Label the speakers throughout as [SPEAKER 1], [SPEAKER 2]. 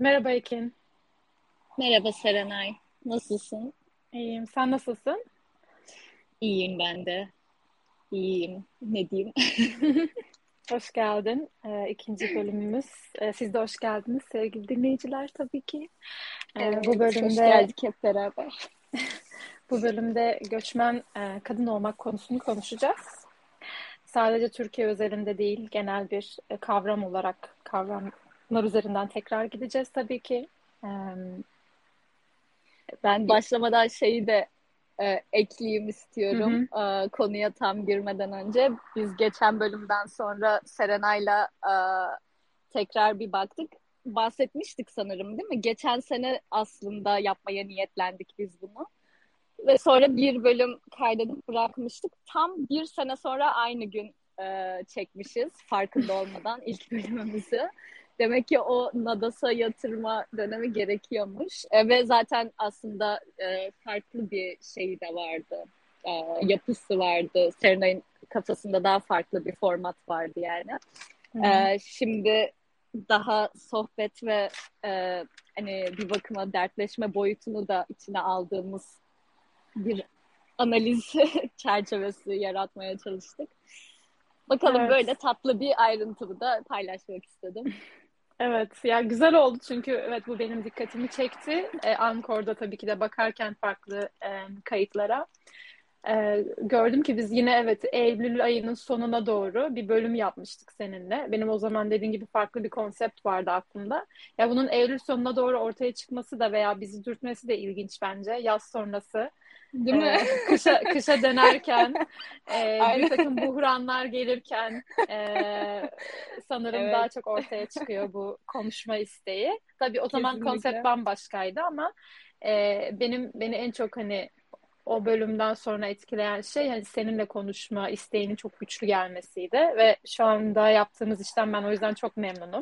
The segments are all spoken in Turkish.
[SPEAKER 1] Merhaba Ekin.
[SPEAKER 2] Merhaba Serenay. Nasılsın?
[SPEAKER 1] İyiyim. Sen nasılsın?
[SPEAKER 2] İyiyim ben de. İyiyim. Ne diyeyim?
[SPEAKER 1] Hoş geldin. Ee, ikinci bölümümüz. Ee, siz de hoş geldiniz sevgili dinleyiciler tabii ki.
[SPEAKER 2] Ee, evet, bu bölümde hoş geldik hep beraber.
[SPEAKER 1] bu bölümde göçmen e, kadın olmak konusunu konuşacağız. Sadece Türkiye özelinde değil, genel bir e, kavram olarak kavramlar üzerinden tekrar gideceğiz tabii ki.
[SPEAKER 2] Ben başlamadan şeyi de e, ekleyeyim istiyorum hı hı. E, konuya tam girmeden önce. Biz geçen bölümden sonra Serenay'la e, tekrar bir baktık. Bahsetmiştik sanırım değil mi? Geçen sene aslında yapmaya niyetlendik biz bunu. Ve sonra bir bölüm kaydedip bırakmıştık. Tam bir sene sonra aynı gün e, çekmişiz farkında olmadan ilk bölümümüzü. Demek ki o Nadas'a yatırma dönemi gerekiyormuş. E, ve zaten aslında e, farklı bir şey de vardı. E, yapısı vardı. Serenay'ın kafasında daha farklı bir format vardı yani. E, şimdi daha sohbet ve e, hani bir bakıma dertleşme boyutunu da içine aldığımız bir analiz çerçevesi yaratmaya çalıştık. Bakalım evet. böyle tatlı bir ayrıntımı da paylaşmak istedim.
[SPEAKER 1] Evet, ya güzel oldu çünkü evet bu benim dikkatimi çekti. Ee, Ankor'da tabii ki de bakarken farklı e, kayıtlara. E, gördüm ki biz yine evet Eylül ayının sonuna doğru bir bölüm yapmıştık seninle. Benim o zaman dediğin gibi farklı bir konsept vardı aklımda. Ya bunun Eylül sonuna doğru ortaya çıkması da veya bizi dürtmesi de ilginç bence. Yaz sonrası
[SPEAKER 2] Değil mi?
[SPEAKER 1] Ee, kışa, kışa dönerken e, bir takım buhranlar gelirken e, sanırım evet. daha çok ortaya çıkıyor bu konuşma isteği. Tabii o zaman Kesinlikle. konsept bambaşkaydı ama e, benim beni en çok hani o bölümden sonra etkileyen şey yani seninle konuşma isteğinin çok güçlü gelmesiydi ve şu anda yaptığımız işten ben o yüzden çok memnunum.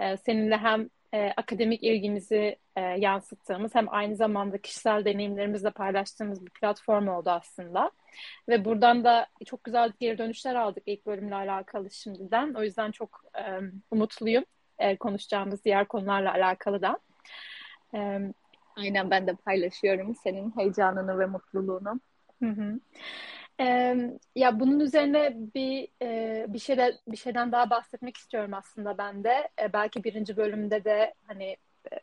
[SPEAKER 1] Ee, seninle hem e, akademik ilgimizi e, yansıttığımız hem aynı zamanda kişisel deneyimlerimizle paylaştığımız bir platform oldu aslında. Ve buradan da çok güzel geri dönüşler aldık ilk bölümle alakalı şimdiden. O yüzden çok e, umutluyum e, konuşacağımız diğer konularla alakalı da.
[SPEAKER 2] E, Aynen ben de paylaşıyorum senin heyecanını ve mutluluğunu.
[SPEAKER 1] Hı hı. Ee, ya bunun üzerine bir e, bir şeyler bir şeyden daha bahsetmek istiyorum aslında ben de. E, belki birinci bölümde de hani e,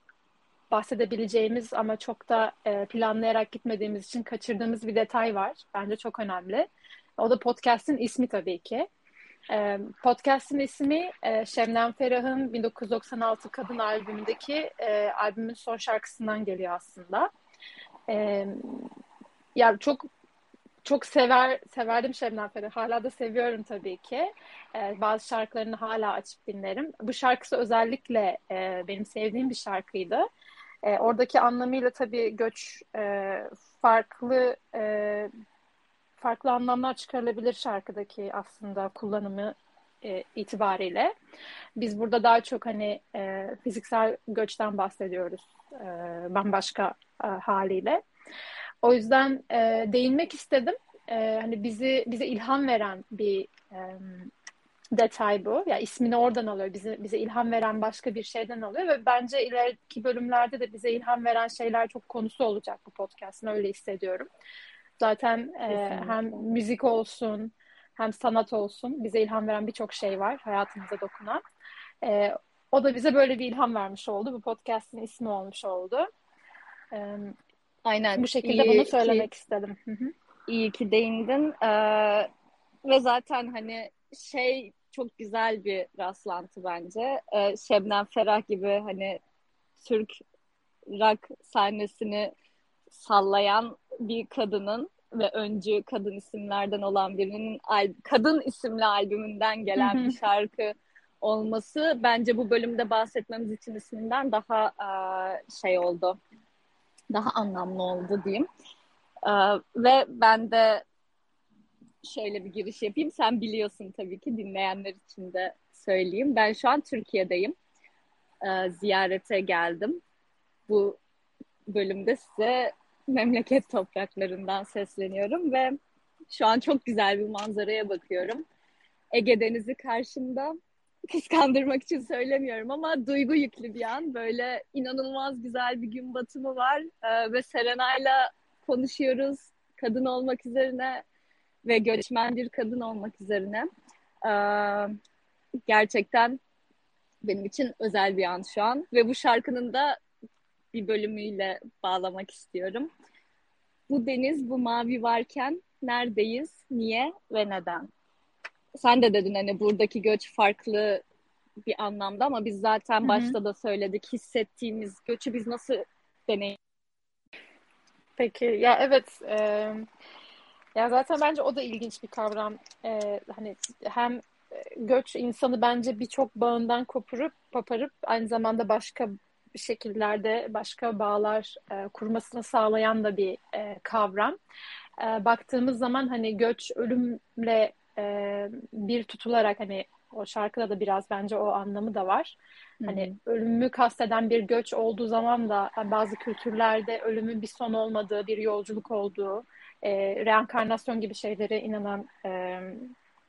[SPEAKER 1] bahsedebileceğimiz ama çok da e, planlayarak gitmediğimiz için kaçırdığımız bir detay var. Bence çok önemli. O da podcast'in ismi tabii ki. E, podcast'in ismi e, Şebnem Ferah'ın 1996 Kadın albümündeki e, albümün son şarkısından geliyor aslında. E, ya çok çok sever severdim Şebnem Ferah. Hala da seviyorum tabii ki. Ee, bazı şarkılarını hala açıp dinlerim. Bu şarkısı özellikle e, benim sevdiğim bir şarkıydı. E, oradaki anlamıyla tabii göç e, farklı e, farklı anlamlar çıkarılabilir şarkıdaki aslında kullanımı e, itibariyle. Biz burada daha çok hani e, fiziksel göçten bahsediyoruz e, bambaşka e, haliyle. O yüzden e, değinmek istedim. E, hani bizi bize ilham veren bir e, detay bu. Ya yani ismini oradan alıyor. Bize bize ilham veren başka bir şeyden alıyor ve bence ileriki bölümlerde de bize ilham veren şeyler çok konusu olacak bu podcast'ın öyle hissediyorum. Zaten e, hem müzik olsun, hem sanat olsun bize ilham veren birçok şey var hayatımıza dokunan. E, o da bize böyle bir ilham vermiş oldu. Bu podcast'in ismi olmuş oldu. E, Aynen. Bu şekilde iyi bunu söylemek ki, istedim. Hı hı.
[SPEAKER 2] İyi ki değindin. Ee, ve zaten hani şey çok güzel bir rastlantı bence. Ee, Şebnem Ferah gibi hani Türk rock sahnesini sallayan bir kadının ve öncü kadın isimlerden olan birinin kadın isimli albümünden gelen bir şarkı olması bence bu bölümde bahsetmemiz için isminden daha şey oldu daha anlamlı oldu diyeyim. Ee, ve ben de şöyle bir giriş yapayım. Sen biliyorsun tabii ki dinleyenler için de söyleyeyim. Ben şu an Türkiye'deyim. Ee, ziyarete geldim. Bu bölümde size memleket topraklarından sesleniyorum ve şu an çok güzel bir manzaraya bakıyorum. Ege Denizi karşımda. Kıskandırmak için söylemiyorum ama duygu yüklü bir an. Böyle inanılmaz güzel bir gün batımı var ee, ve Serena'yla konuşuyoruz kadın olmak üzerine ve göçmen bir kadın olmak üzerine. Ee, gerçekten benim için özel bir an şu an ve bu şarkının da bir bölümüyle bağlamak istiyorum. Bu deniz, bu mavi varken neredeyiz, niye ve neden? Sen de dedin hani buradaki göç farklı bir anlamda ama biz zaten Hı-hı. başta da söyledik hissettiğimiz göçü biz nasıl deneyim?
[SPEAKER 1] Peki ya evet e, ya zaten bence o da ilginç bir kavram. E, hani hem göç insanı bence birçok bağından kopurup koparıp aynı zamanda başka şekillerde başka bağlar e, kurmasını sağlayan da bir e, kavram. E, baktığımız zaman hani göç ölümle e, bir tutularak hani o şarkıda da biraz bence o anlamı da var. Hı-hı. Hani ölümü kasteden bir göç olduğu zaman da bazı kültürlerde ölümün bir son olmadığı, bir yolculuk olduğu, e, reenkarnasyon gibi şeylere inanan e,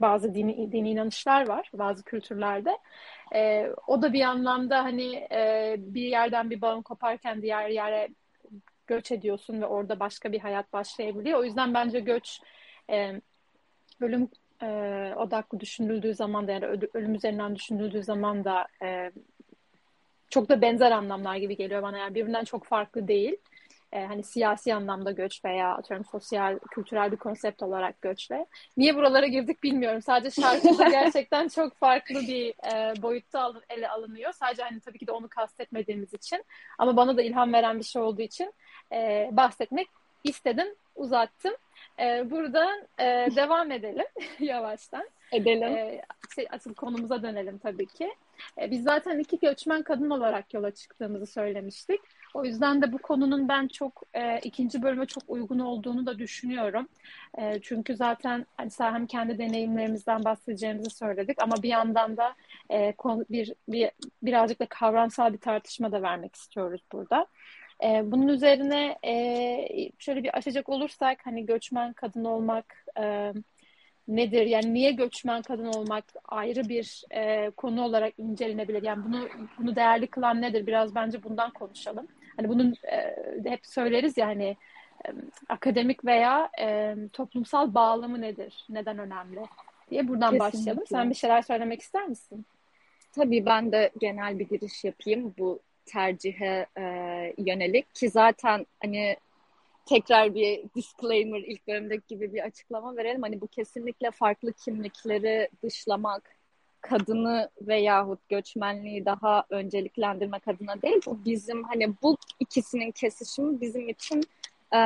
[SPEAKER 1] bazı dini, dini inanışlar var bazı kültürlerde. E, o da bir anlamda hani e, bir yerden bir bağın koparken diğer yere göç ediyorsun ve orada başka bir hayat başlayabiliyor. O yüzden bence göç e, ölüm e, odaklı düşünüldüğü zaman da yani ölüm üzerinden düşünüldüğü zaman da e, çok da benzer anlamlar gibi geliyor bana. Yani birbirinden çok farklı değil e, hani siyasi anlamda göç veya atıyorum sosyal, kültürel bir konsept olarak göçle. Niye buralara girdik bilmiyorum. Sadece şarkıda gerçekten çok farklı bir e, boyutta alın, ele alınıyor. Sadece hani tabii ki de onu kastetmediğimiz için. Ama bana da ilham veren bir şey olduğu için e, bahsetmek istedim, uzattım. E, buradan e, devam edelim yavaştan.
[SPEAKER 2] Edelim. E,
[SPEAKER 1] şey, asıl konumuza dönelim tabii ki. E, biz zaten iki göçmen kadın olarak yola çıktığımızı söylemiştik. O yüzden de bu konunun ben çok e, ikinci bölüme çok uygun olduğunu da düşünüyorum. E, çünkü zaten hani hem kendi deneyimlerimizden bahsedeceğimizi söyledik ama bir yandan da e, konu, bir, bir birazcık da kavramsal bir tartışma da vermek istiyoruz burada. E, bunun üzerine e, şöyle bir açacak olursak hani göçmen kadın olmak e, nedir? Yani niye göçmen kadın olmak ayrı bir e, konu olarak incelenebilir? Yani bunu bunu değerli kılan nedir? Biraz bence bundan konuşalım. Hani bunun e, hep söyleriz ya hani e, akademik veya e, toplumsal bağlamı nedir? Neden önemli? diye buradan Kesinlikle. başlayalım. Sen bir şeyler söylemek ister misin?
[SPEAKER 2] Tabii ben de genel bir giriş yapayım bu tercihe e, yönelik ki zaten hani tekrar bir disclaimer ilk bölümdeki gibi bir açıklama verelim. Hani bu kesinlikle farklı kimlikleri dışlamak, kadını veyahut göçmenliği daha önceliklendirmek adına değil. Bu bizim hani bu ikisinin kesişimi bizim için e,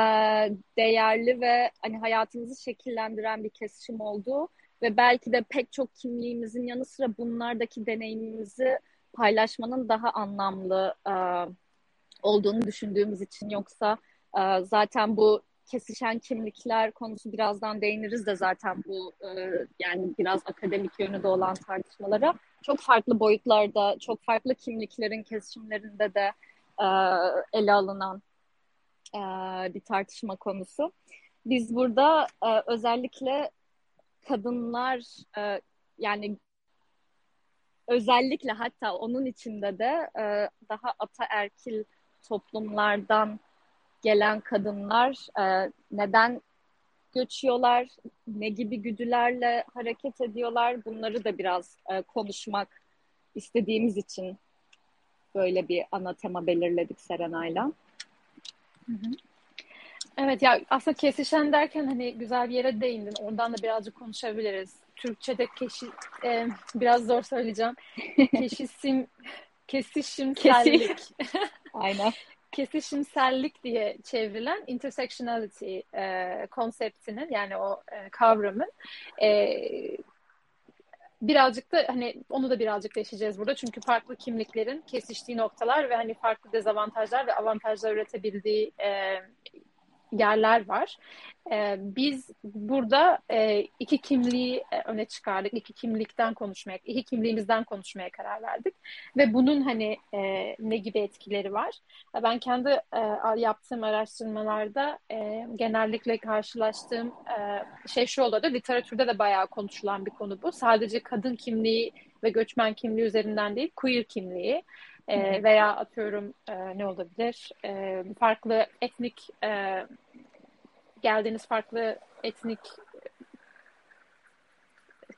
[SPEAKER 2] değerli ve hani hayatımızı şekillendiren bir kesişim olduğu ve belki de pek çok kimliğimizin yanı sıra bunlardaki deneyimimizi paylaşmanın daha anlamlı e, olduğunu düşündüğümüz için yoksa e, zaten bu kesişen kimlikler konusu birazdan değiniriz de zaten bu e, yani biraz akademik yönü de olan tartışmalara çok farklı boyutlarda, çok farklı kimliklerin kesişimlerinde de e, ele alınan e, bir tartışma konusu. Biz burada e, özellikle kadınlar e, yani özellikle hatta onun içinde de e, daha ataerkil toplumlardan gelen kadınlar e, neden göçüyorlar, ne gibi güdülerle hareket ediyorlar bunları da biraz e, konuşmak istediğimiz için böyle bir ana tema belirledik Serenay'la.
[SPEAKER 1] Evet ya aslında kesişen derken hani güzel bir yere değindin. Oradan da birazcık konuşabiliriz. Türkçe'de keşi, e, biraz zor söyleyeceğim. Keşisim, kesişimsellik.
[SPEAKER 2] Aynen
[SPEAKER 1] kesişimsellik diye çevrilen intersectionality e, konseptinin yani o e, kavramın e, birazcık da hani onu da birazcık değişeceğiz burada. Çünkü farklı kimliklerin kesiştiği noktalar ve hani farklı dezavantajlar ve avantajlar üretebildiği e, yerler var. E, biz burada e, iki kimliği e, öne çıkardık. İki kimlikten konuşmaya, iki kimliğimizden konuşmaya karar verdik. Ve bunun hani e, ne gibi etkileri var? Ben kendi e, yaptığım araştırmalarda e, genellikle karşılaştığım e, şey şu oluyordu. Literatürde de bayağı konuşulan bir konu bu. Sadece kadın kimliği ve göçmen kimliği üzerinden değil, queer kimliği e, veya atıyorum e, ne olabilir? E, farklı etnik e, geldiğiniz farklı etnik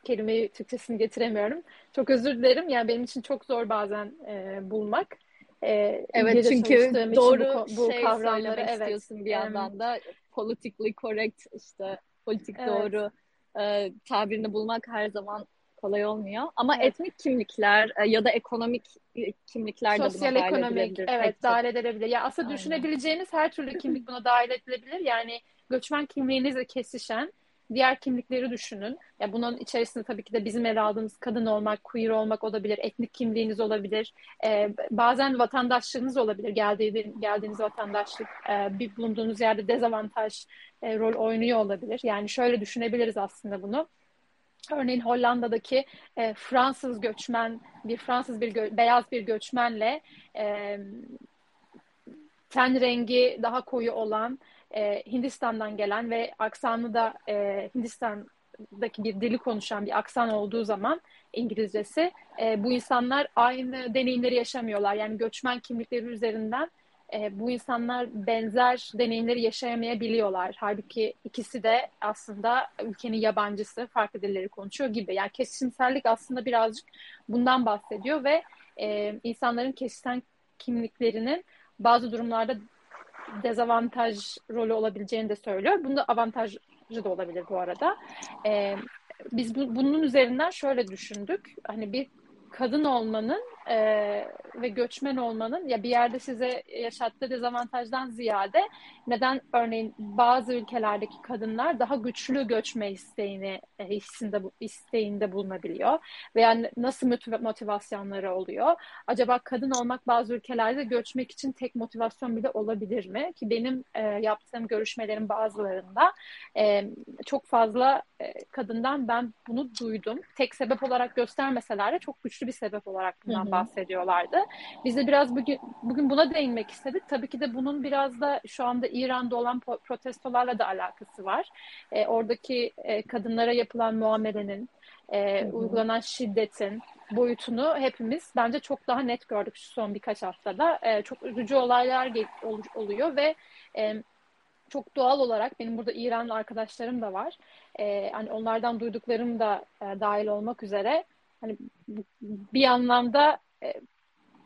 [SPEAKER 1] kelimeyi Türkçesini getiremiyorum. Çok özür dilerim. Yani benim için çok zor bazen e, bulmak.
[SPEAKER 2] E, evet çünkü doğru bu, bu şey kavramları evet, istiyorsun bir yandan da politically correct işte politik evet. doğru e, tabirini bulmak her zaman kolay olmuyor. Ama evet. etnik kimlikler e, ya da ekonomik e, kimlikler
[SPEAKER 1] Sosyal
[SPEAKER 2] de
[SPEAKER 1] buna ekonomik, edilebilir. Evet, dahil edilebilir. Ya aslında Aynen. düşünebileceğiniz her türlü kimlik buna dahil edilebilir. Yani göçmen kimliğinizle kesişen diğer kimlikleri düşünün. Ya bunun içerisinde tabii ki de bizim ele aldığımız kadın olmak, queer olmak olabilir, etnik kimliğiniz olabilir. Ee, bazen vatandaşlığınız olabilir. Geldiğiniz, geldiğiniz vatandaşlık e, bir bulunduğunuz yerde dezavantaj e, rol oynuyor olabilir. Yani şöyle düşünebiliriz aslında bunu. Örneğin Hollanda'daki e, Fransız göçmen, bir Fransız bir gö- beyaz bir göçmenle e, ten rengi daha koyu olan e, Hindistan'dan gelen ve aksanı da e, Hindistan'daki bir dili konuşan bir aksan olduğu zaman İngilizcesi e, bu insanlar aynı deneyimleri yaşamıyorlar. Yani göçmen kimlikleri üzerinden e, bu insanlar benzer deneyimleri yaşayamayabiliyorlar. Halbuki ikisi de aslında ülkenin yabancısı, farklı dilleri konuşuyor gibi. Yani kesişimsellik aslında birazcık bundan bahsediyor ve e, insanların kesişen kimliklerinin bazı durumlarda dezavantaj rolü olabileceğini de söylüyor. Bunda avantajı da olabilir bu arada. E, biz bu, bunun üzerinden şöyle düşündük. Hani bir kadın olmanın e, ve göçmen olmanın ya bir yerde size yaşattığı dezavantajdan ziyade neden örneğin bazı ülkelerdeki kadınlar daha güçlü göçme isteğini e, hissinde isteğinde bulunabiliyor veya nasıl motivasyonları oluyor? Acaba kadın olmak bazı ülkelerde göçmek için tek motivasyon bile olabilir mi? Ki benim e, yaptığım görüşmelerin bazılarında e, çok fazla e, kadından ben bunu duydum. Tek sebep olarak göstermeseler de çok güçlü bir sebep olarak bundan. Bahsediyorlardı. Biz de biraz bugün bugün buna değinmek istedik. Tabii ki de bunun biraz da şu anda İran'da olan protestolarla da alakası var. E, oradaki e, kadınlara yapılan muamelenin, e, uygulanan şiddetin boyutunu hepimiz bence çok daha net gördük şu son birkaç haftada. E, çok üzücü olaylar ol, oluyor ve e, çok doğal olarak benim burada İranlı arkadaşlarım da var. E, hani onlardan duyduklarım da e, dahil olmak üzere hani bir anlamda e,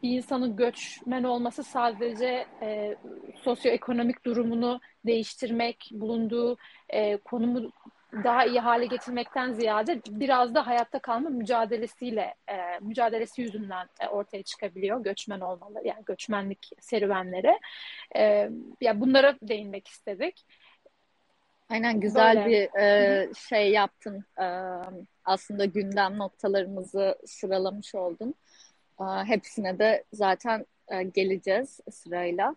[SPEAKER 1] bir insanın göçmen olması sadece e, sosyoekonomik durumunu değiştirmek, bulunduğu e, konumu daha iyi hale getirmekten ziyade biraz da hayatta kalma mücadelesiyle, e, mücadelesi yüzünden e, ortaya çıkabiliyor göçmen olmaları, yani göçmenlik serüvenleri. E, ya bunlara değinmek istedik.
[SPEAKER 2] Aynen güzel Böyle. bir e, şey yaptın. E, aslında gündem noktalarımızı sıralamış oldun. Hepsine de zaten e, geleceğiz sırayla.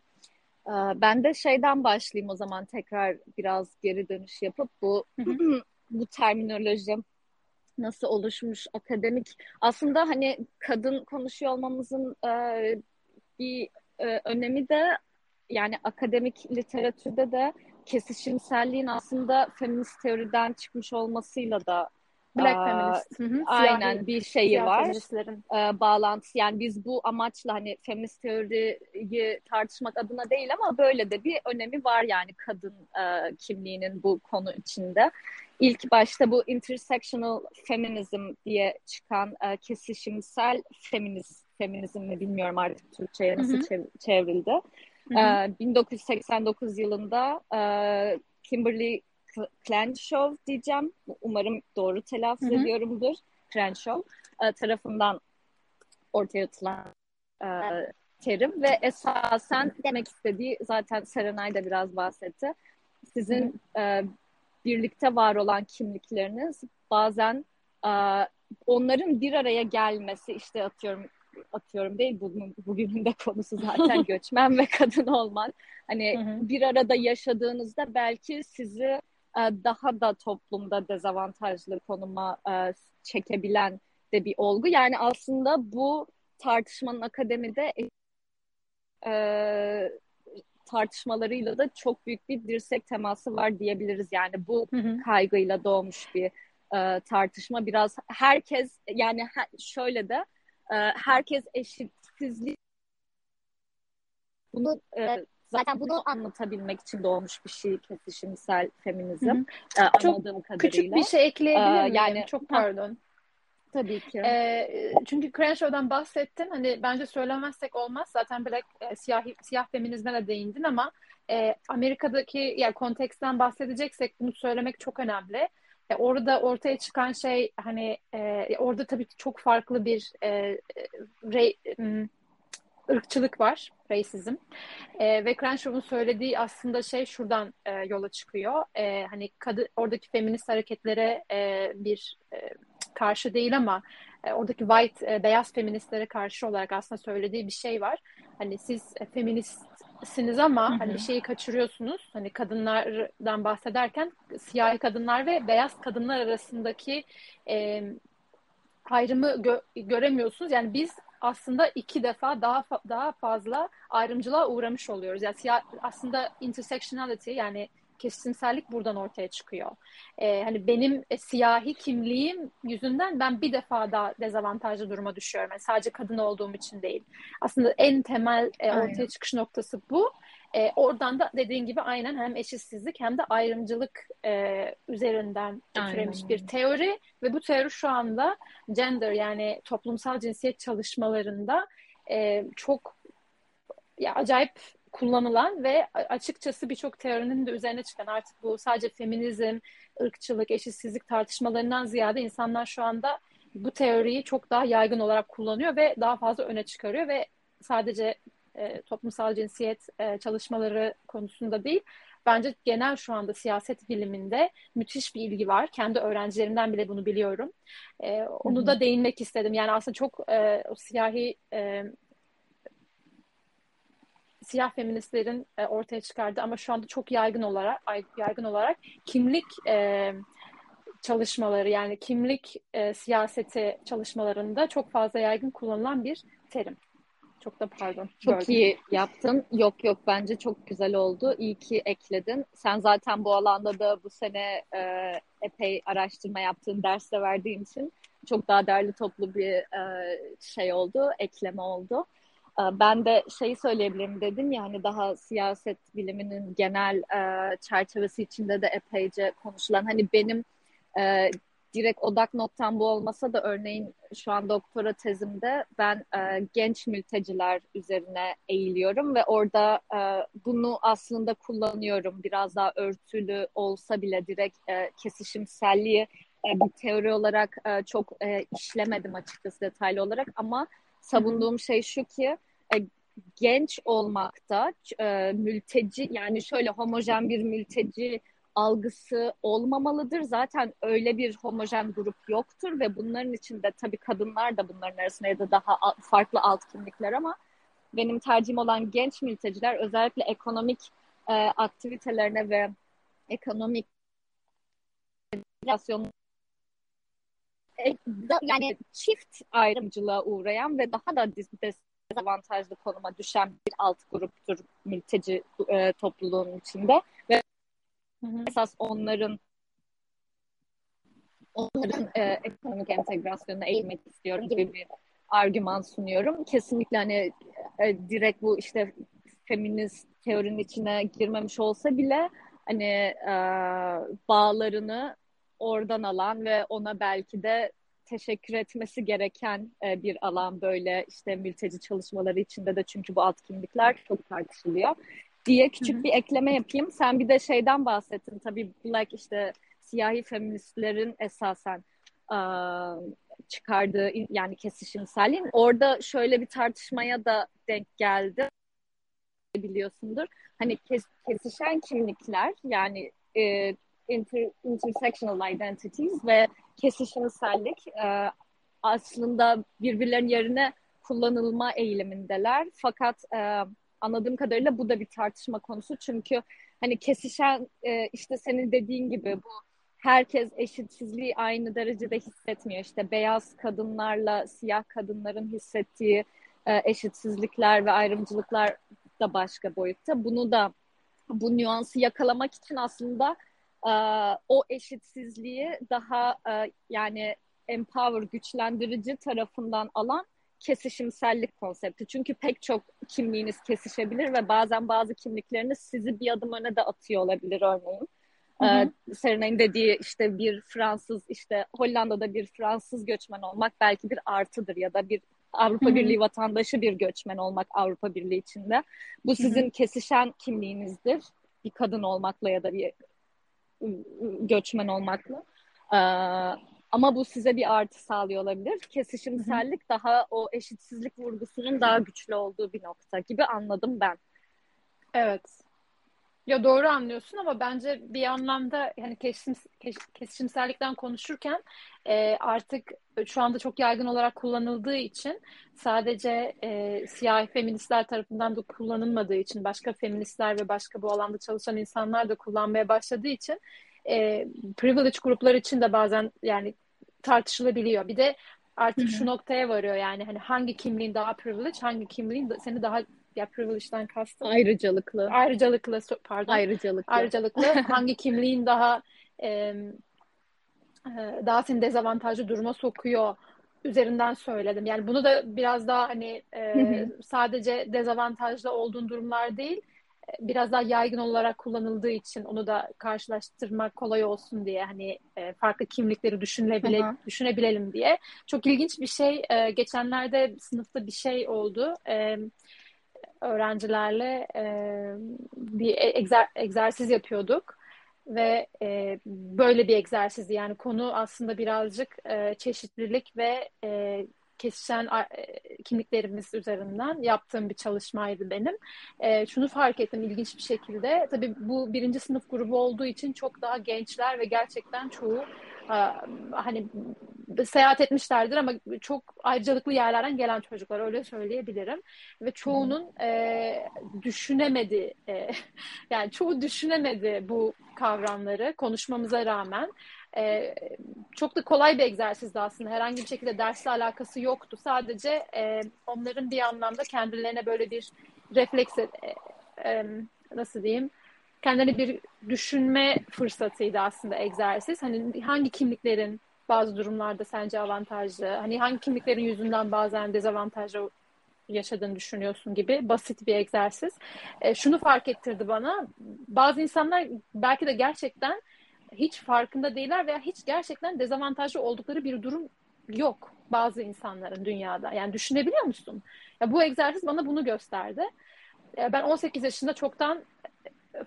[SPEAKER 2] Ben de şeyden başlayayım o zaman tekrar biraz geri dönüş yapıp. Bu bu terminoloji nasıl oluşmuş akademik? Aslında hani kadın konuşuyor olmamızın e, bir e, önemi de yani akademik literatürde de kesişimselliğin aslında feminist teoriden çıkmış olmasıyla da
[SPEAKER 1] Black Aa, feminist. Hı hı.
[SPEAKER 2] Aynen Siyahi, bir şeyi var. Ee, bağlantısı yani biz bu amaçla hani feminist teoriyi tartışmak adına değil ama böyle de bir önemi var yani kadın e, kimliğinin bu konu içinde. İlk başta bu intersectional feminism diye çıkan e, kesişimsel feminist feminizm mi bilmiyorum artık Türkçe'ye nasıl hı hı. çevrildi. Hı hı. E, 1989 yılında e, Kimberly Crenshaw diyeceğim. Umarım doğru telaffuz Hı-hı. ediyorumdur. Crenshaw e, tarafından ortaya atılan e, terim ve esasen demek istediği zaten Serenay da biraz bahsetti. Sizin e, birlikte var olan kimlikleriniz bazen e, onların bir araya gelmesi işte atıyorum atıyorum değil bugün, bugünün de konusu zaten göçmen ve kadın olmak. Hani hı hı. bir arada yaşadığınızda belki sizi daha da toplumda dezavantajlı konuma e, çekebilen de bir olgu. Yani aslında bu tartışmanın akademide e, tartışmalarıyla da çok büyük bir dirsek teması var diyebiliriz. Yani bu hı hı. kaygıyla doğmuş bir e, tartışma biraz herkes yani şöyle de e, herkes eşitsizlik bunu e, zaten bunu anlatabilmek için doğmuş bir şey kesişimsel feminizm Hı -hı.
[SPEAKER 1] E, Çok kadarıyla. küçük bir şey ekleyebilir e, miyim? Yani çok pardon.
[SPEAKER 2] Tabii ki.
[SPEAKER 1] E, çünkü Crenshaw'dan bahsettin. Hani bence söylemezsek olmaz. Zaten Black e, siyah siyah feminizme de değindin ama e, Amerika'daki yani konteksten bahsedeceksek bunu söylemek çok önemli. E, orada ortaya çıkan şey hani e, orada tabii ki çok farklı bir e, re, ırkçılık var, racism. E, ve Crenshaw'un söylediği aslında şey şuradan e, yola çıkıyor. E, hani kadın oradaki feminist hareketlere e, bir e, karşı değil ama e, oradaki white e, beyaz feministlere karşı olarak aslında söylediği bir şey var. Hani siz e, feministsiniz ama hı hı. hani bir şeyi kaçırıyorsunuz. Hani kadınlardan bahsederken siyahi kadınlar ve beyaz kadınlar arasındaki e, ayrımı gö- göremiyorsunuz. Yani biz aslında iki defa daha fa- daha fazla ayrımcılığa uğramış oluyoruz. Yani siya- aslında intersectionality yani kesimsellik buradan ortaya çıkıyor. Ee, hani benim e, siyahi kimliğim yüzünden ben bir defa daha dezavantajlı duruma düşüyorum. Yani sadece kadın olduğum için değil. Aslında en temel e, ortaya aynen. çıkış noktası bu. E, oradan da dediğin gibi aynen hem eşitsizlik hem de ayrımcılık e, üzerinden türemiş bir teori. Ve bu teori şu anda gender yani toplumsal cinsiyet çalışmalarında e, çok ya acayip kullanılan ve açıkçası birçok teorinin de üzerine çıkan artık bu sadece feminizm, ırkçılık, eşitsizlik tartışmalarından ziyade insanlar şu anda bu teoriyi çok daha yaygın olarak kullanıyor ve daha fazla öne çıkarıyor ve sadece e, toplumsal cinsiyet e, çalışmaları konusunda değil, bence genel şu anda siyaset biliminde müthiş bir ilgi var. Kendi öğrencilerimden bile bunu biliyorum. E, onu Hı-hı. da değinmek istedim. Yani aslında çok e, o siyahi e, siyah feministlerin e, ortaya çıkardığı ama şu anda çok yaygın olarak yaygın olarak kimlik e, çalışmaları yani kimlik e, siyaseti çalışmalarında çok fazla yaygın kullanılan bir terim. Çok da pardon.
[SPEAKER 2] Çok gördüm. iyi yaptın. Yok yok bence çok güzel oldu. İyi ki ekledin. Sen zaten bu alanda da bu sene e, epey araştırma yaptığın, ders de verdiğin için çok daha değerli toplu bir e, şey oldu, ekleme oldu. E, ben de şeyi söyleyebilirim dedim ya hani daha siyaset biliminin genel e, çerçevesi içinde de epeyce konuşulan hani benim e, direkt odak noktam bu olmasa da örneğin şu an doktora tezimde ben e, genç mülteciler üzerine eğiliyorum ve orada e, bunu aslında kullanıyorum. Biraz daha örtülü olsa bile direkt e, kesişimselliği e, bir teori olarak e, çok e, işlemedim açıkçası detaylı olarak ama savunduğum şey şu ki e, genç olmakta e, mülteci yani şöyle homojen bir mülteci algısı olmamalıdır. Zaten öyle bir homojen grup yoktur ve bunların içinde tabii kadınlar da bunların arasında ya da daha farklı alt kimlikler ama benim tercihim olan genç mülteciler özellikle ekonomik e, aktivitelerine ve ekonomik e, yani çift ayrımcılığa uğrayan ve daha da dezavantajlı konuma düşen bir alt gruptur mülteci e, topluluğunun içinde ve Hı. Esas onların onların e, ekonomik entegrasyonuna eğilmek istiyorum gibi bir argüman sunuyorum. Kesinlikle hani e, direkt bu işte feminist teorinin içine girmemiş olsa bile hani e, bağlarını oradan alan ve ona belki de teşekkür etmesi gereken e, bir alan böyle işte mülteci çalışmaları içinde de çünkü bu alt kimlikler çok tartışılıyor diye küçük Hı-hı. bir ekleme yapayım. Sen bir de şeyden bahsettin tabii Black işte siyahi feministlerin esasen ıı, çıkardığı yani kesişimselliğin. Orada şöyle bir tartışmaya da denk geldi biliyorsundur. Hani kes, kesişen kimlikler yani e, inter, intersectional identities ve kesişimsellik e, aslında birbirlerinin yerine kullanılma eğilimindeler. Fakat e, anladığım kadarıyla bu da bir tartışma konusu. Çünkü hani kesişen e, işte senin dediğin gibi bu herkes eşitsizliği aynı derecede hissetmiyor. İşte beyaz kadınlarla siyah kadınların hissettiği e, eşitsizlikler ve ayrımcılıklar da başka boyutta. Bunu da bu nüansı yakalamak için aslında e, o eşitsizliği daha e, yani empower, güçlendirici tarafından alan kesişimsellik konsepti. Çünkü pek çok kimliğiniz kesişebilir ve bazen bazı kimlikleriniz sizi bir adım öne de atıyor olabilir örneğin. Ee, Serenay'ın dediği işte bir Fransız, işte Hollanda'da bir Fransız göçmen olmak belki bir artıdır ya da bir Avrupa Hı-hı. Birliği vatandaşı bir göçmen olmak Avrupa Birliği içinde. Bu sizin Hı-hı. kesişen kimliğinizdir. Bir kadın olmakla ya da bir göçmen olmakla. Ee, ama bu size bir artı sağlıyor olabilir. Kesişimsellik daha o eşitsizlik vurgusunun daha güçlü olduğu bir nokta gibi anladım ben.
[SPEAKER 1] Evet. Ya doğru anlıyorsun ama bence bir anlamda yani kesişim, kesişimsellikten konuşurken e, artık şu anda çok yaygın olarak kullanıldığı için sadece e, siyah feministler tarafından da kullanılmadığı için başka feministler ve başka bu alanda çalışan insanlar da kullanmaya başladığı için e, privilege gruplar için de bazen yani tartışılabiliyor. Bir de artık Hı-hı. şu noktaya varıyor yani hani hangi kimliğin daha privilege, hangi kimliğin seni daha ya privilege'den kastım.
[SPEAKER 2] Ayrıcalıklı.
[SPEAKER 1] Ayrıcalıklı pardon.
[SPEAKER 2] Ayrıcalıklı.
[SPEAKER 1] Ayrıcalıklı. hangi kimliğin daha e, daha seni dezavantajlı duruma sokuyor üzerinden söyledim. Yani bunu da biraz daha hani e, sadece dezavantajlı olduğun durumlar değil biraz daha yaygın olarak kullanıldığı için onu da karşılaştırmak kolay olsun diye hani e, farklı kimlikleri düşünebile Aha. düşünebilelim diye. Çok ilginç bir şey. E, geçenlerde sınıfta bir şey oldu. E, öğrencilerle e, bir egzer, egzersiz yapıyorduk ve e, böyle bir egzersiz yani konu aslında birazcık e, çeşitlilik ve e, kesişen e, kimliklerimiz üzerinden yaptığım bir çalışmaydı benim. E, şunu fark ettim ilginç bir şekilde. Tabii bu birinci sınıf grubu olduğu için çok daha gençler ve gerçekten çoğu hani seyahat etmişlerdir ama çok ayrıcalıklı yerlerden gelen çocuklar öyle söyleyebilirim ve çoğunun e, düşünemedi e, yani çoğu düşünemedi bu kavramları konuşmamıza rağmen e, çok da kolay bir egzersizdi aslında. Herhangi bir şekilde dersle alakası yoktu. Sadece e, onların bir anlamda kendilerine böyle bir refleks e, e, nasıl diyeyim kendilerine bir düşünme fırsatıydı aslında egzersiz. Hani hangi kimliklerin bazı durumlarda sence avantajlı? Hani hangi kimliklerin yüzünden bazen dezavantajlı yaşadığını düşünüyorsun gibi basit bir egzersiz. E, şunu fark ettirdi bana. Bazı insanlar belki de gerçekten hiç farkında değiller veya hiç gerçekten dezavantajlı oldukları bir durum yok bazı insanların dünyada. Yani düşünebiliyor musun? Ya bu egzersiz bana bunu gösterdi. Ben 18 yaşında çoktan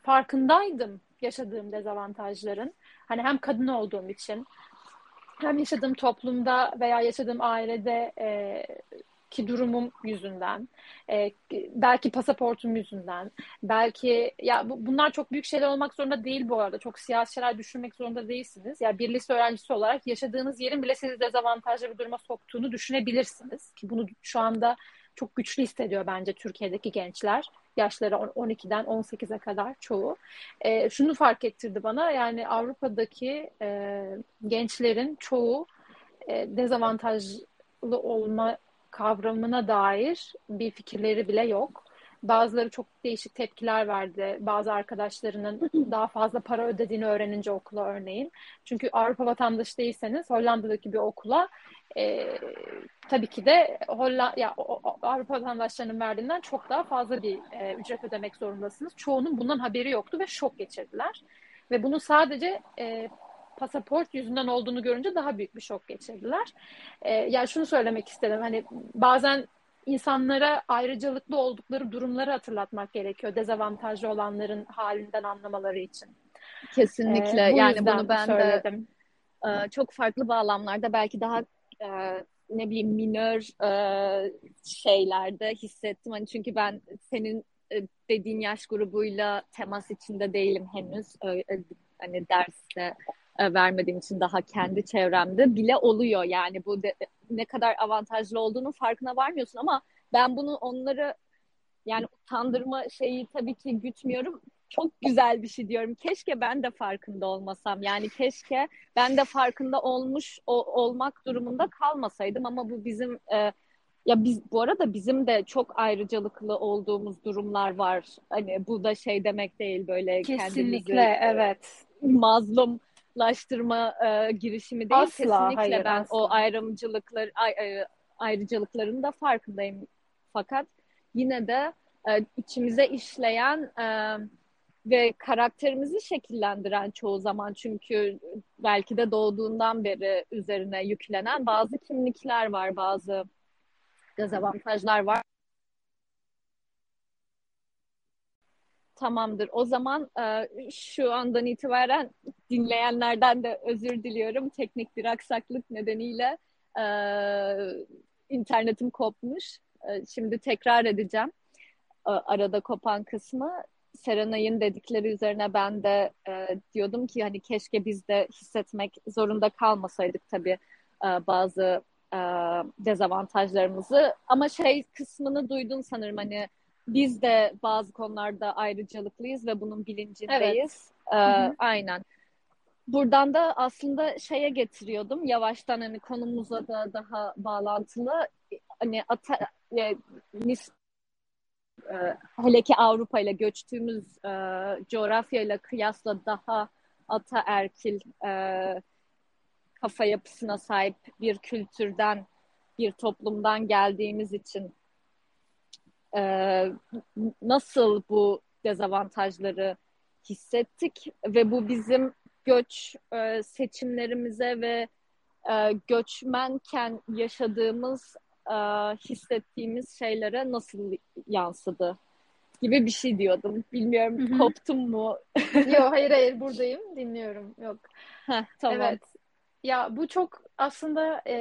[SPEAKER 1] farkındaydım yaşadığım dezavantajların. Hani hem kadın olduğum için hem yaşadığım toplumda veya yaşadığım ailede e, ki durumum yüzünden, e, belki pasaportum yüzünden, belki ya bu, bunlar çok büyük şeyler olmak zorunda değil bu arada. Çok siyasi şeyler düşünmek zorunda değilsiniz. Ya yani bir lise öğrencisi olarak yaşadığınız yerin bile sizi dezavantajlı bir duruma soktuğunu düşünebilirsiniz. Ki bunu şu anda çok güçlü hissediyor bence Türkiye'deki gençler. Yaşları 12'den 18'e kadar çoğu. E, şunu fark ettirdi bana yani Avrupa'daki e, gençlerin çoğu e, dezavantajlı olma kavramına dair bir fikirleri bile yok. Bazıları çok değişik tepkiler verdi. Bazı arkadaşlarının daha fazla para ödediğini öğrenince okula örneğin. Çünkü Avrupa vatandaşı değilseniz Hollanda'daki bir okula e, tabii ki de Hollanda, ya, Avrupa vatandaşlarının verdiğinden çok daha fazla bir e, ücret ödemek zorundasınız. Çoğunun bundan haberi yoktu ve şok geçirdiler. Ve bunu sadece e, pasaport yüzünden olduğunu görünce daha büyük bir şok geçirdiler. E, yani şunu söylemek istedim. Hani bazen insanlara ayrıcalıklı oldukları durumları hatırlatmak gerekiyor. Dezavantajlı olanların halinden anlamaları için.
[SPEAKER 2] Kesinlikle. Ee, yani bunu ben söyledim. de e, çok farklı bağlamlarda belki daha e, ne bileyim minör e, şeylerde hissettim. Hani çünkü ben senin e, dediğin yaş grubuyla temas içinde değilim henüz. Hani derste e, vermediğim için daha kendi çevremde bile oluyor. Yani bu de, ne kadar avantajlı olduğunu farkına varmıyorsun ama ben bunu onları yani utandırma şeyi tabii ki gütmüyorum. Çok güzel bir şey diyorum. Keşke ben de farkında olmasam. Yani keşke ben de farkında olmuş o, olmak durumunda kalmasaydım ama bu bizim e, ya biz bu arada bizim de çok ayrıcalıklı olduğumuz durumlar var. Hani bu da şey demek değil böyle
[SPEAKER 1] Kesinlikle kendimizi, evet
[SPEAKER 2] mazlumlaştırma e, girişimi değil.
[SPEAKER 1] Asla,
[SPEAKER 2] Kesinlikle
[SPEAKER 1] hayır,
[SPEAKER 2] ben
[SPEAKER 1] asla.
[SPEAKER 2] o ayrımcılıklar ay, e, ayrıcalıkların da farkındayım. Fakat yine de e, içimize işleyen e, ve karakterimizi şekillendiren çoğu zaman çünkü belki de doğduğundan beri üzerine yüklenen bazı kimlikler var, bazı dezavantajlar var. Tamamdır. O zaman e, şu andan itibaren dinleyenlerden de özür diliyorum. Teknik bir aksaklık nedeniyle e, internetim kopmuş. E, şimdi tekrar edeceğim arada kopan kısmı. Serenay'ın dedikleri üzerine ben de diyordum ki hani keşke biz de hissetmek zorunda kalmasaydık tabii bazı dezavantajlarımızı. Ama şey kısmını duydun sanırım hani biz de bazı konularda ayrıcalıklıyız ve bunun bilincindeyiz. Evet. Ee, aynen. Buradan da aslında şeye getiriyordum. Yavaştan hani konumuza da daha bağlantılı. Hani ata, e, nis, e, hele ki Avrupa ile göçtüğümüz e, coğrafyayla kıyasla daha ataerkil e, kafa yapısına sahip bir kültürden, bir toplumdan geldiğimiz için e, nasıl bu dezavantajları hissettik ve bu bizim göç e, seçimlerimize ve e, göçmenken yaşadığımız e, hissettiğimiz şeylere nasıl yansıdı gibi bir şey diyordum. Bilmiyorum Hı-hı. koptum mu?
[SPEAKER 1] Yok hayır hayır buradayım dinliyorum. Yok.
[SPEAKER 2] Heh, tamam. Evet.
[SPEAKER 1] Ya bu çok aslında e,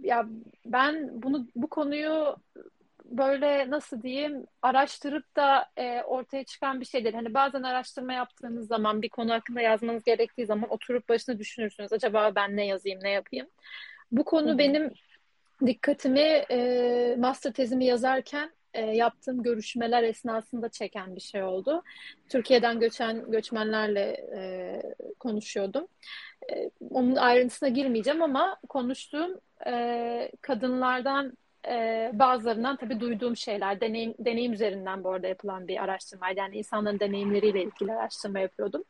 [SPEAKER 1] ya ben bunu bu konuyu böyle nasıl diyeyim araştırıp da e, ortaya çıkan bir şeydir. Hani bazen araştırma yaptığınız zaman bir konu hakkında yazmanız gerektiği zaman oturup başına düşünürsünüz. Acaba ben ne yazayım, ne yapayım? Bu konu Hı-hı. benim dikkatimi e, master tezimi yazarken e, yaptığım görüşmeler esnasında çeken bir şey oldu. Türkiye'den göçen göçmenlerle e, konuşuyordum. E, onun ayrıntısına girmeyeceğim ama konuştuğum e, kadınlardan e, bazılarından tabii duyduğum şeyler, deneyim, deneyim üzerinden bu arada yapılan bir araştırmaydı. Yani insanların deneyimleriyle ilgili araştırma yapıyordum.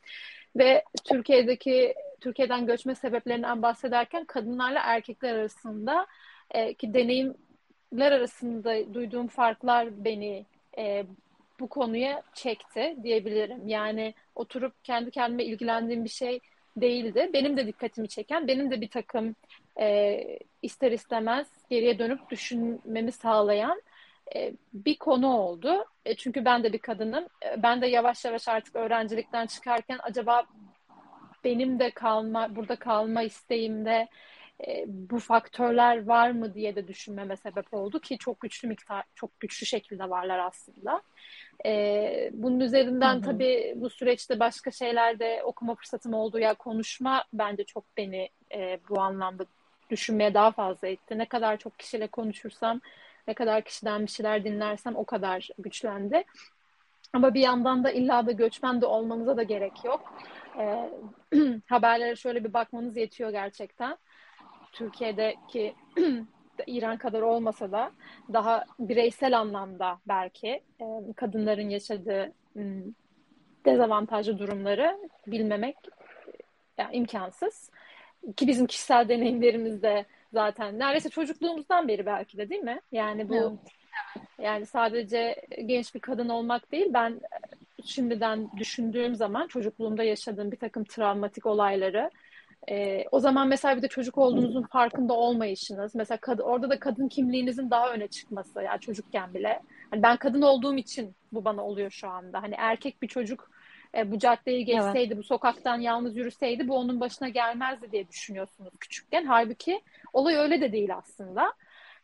[SPEAKER 1] Ve Türkiye'deki, Türkiye'den göçme sebeplerinden bahsederken kadınlarla erkekler arasında e, ki deneyimler arasında duyduğum farklar beni e, bu konuya çekti diyebilirim. Yani oturup kendi kendime ilgilendiğim bir şey değildi. Benim de dikkatimi çeken, benim de bir takım e, ister istemez geriye dönüp düşünmemi sağlayan e, bir konu oldu. E, çünkü ben de bir kadınım. E, ben de yavaş yavaş artık öğrencilikten çıkarken acaba benim de kalma, burada kalma isteğimde e, bu faktörler var mı diye de düşünmeme sebep oldu ki çok güçlü miktar, çok güçlü şekilde varlar aslında. E, bunun üzerinden hı hı. tabii bu süreçte başka şeylerde okuma fırsatım oldu ya konuşma bence çok beni e, bu anlamda düşünmeye daha fazla etti. Ne kadar çok kişiyle konuşursam, ne kadar kişiden bir şeyler dinlersem o kadar güçlendi. Ama bir yandan da illa da göçmen de olmanıza da gerek yok. E, haberlere şöyle bir bakmanız yetiyor gerçekten. Türkiye'deki İran kadar olmasa da daha bireysel anlamda belki e, kadınların yaşadığı dezavantajlı durumları bilmemek yani imkansız. Ki bizim kişisel deneyimlerimizde zaten neredeyse çocukluğumuzdan beri belki de değil mi? Yani bu evet. yani sadece genç bir kadın olmak değil ben şimdiden düşündüğüm zaman çocukluğumda yaşadığım bir takım travmatik olayları e, o zaman mesela bir de çocuk olduğunuzun farkında olmayışınız. Mesela kad- orada da kadın kimliğinizin daha öne çıkması. Yani çocukken bile. Hani ben kadın olduğum için bu bana oluyor şu anda. Hani erkek bir çocuk e, bu caddeyi geçseydi, evet. bu sokaktan yalnız yürüseydi bu onun başına gelmezdi diye düşünüyorsunuz küçükken. Halbuki olay öyle de değil aslında.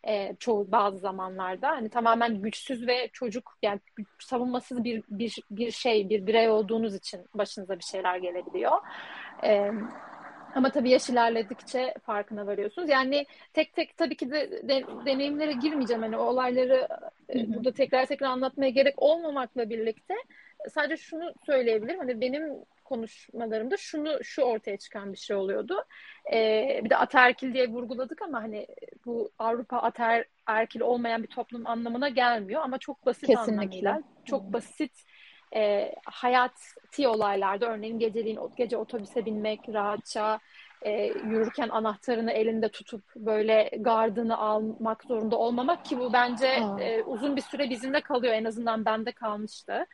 [SPEAKER 1] E, çoğu bazı zamanlarda hani tamamen güçsüz ve çocuk yani savunmasız bir bir bir şey bir birey olduğunuz için başınıza bir şeyler gelebiliyor. E, ama tabii yaş ilerledikçe farkına varıyorsunuz. Yani tek tek tabii ki de, de deneyimlere girmeyeceğim. Hani olayları e, burada tekrar tekrar anlatmaya gerek olmamakla birlikte sadece şunu söyleyebilirim. Hani benim konuşmalarımda şunu şu ortaya çıkan bir şey oluyordu. Ee, bir de ataerkil diye vurguladık ama hani bu Avrupa ataerkil olmayan bir toplum anlamına gelmiyor ama çok basit Kesinlikle. anlamıyla çok basit e, hayati olaylarda örneğin geceliğin gece otobüse binmek rahatça e, yürürken anahtarını elinde tutup böyle gardını almak zorunda olmamak ki bu bence e, uzun bir süre bizimle kalıyor en azından bende kalmıştı.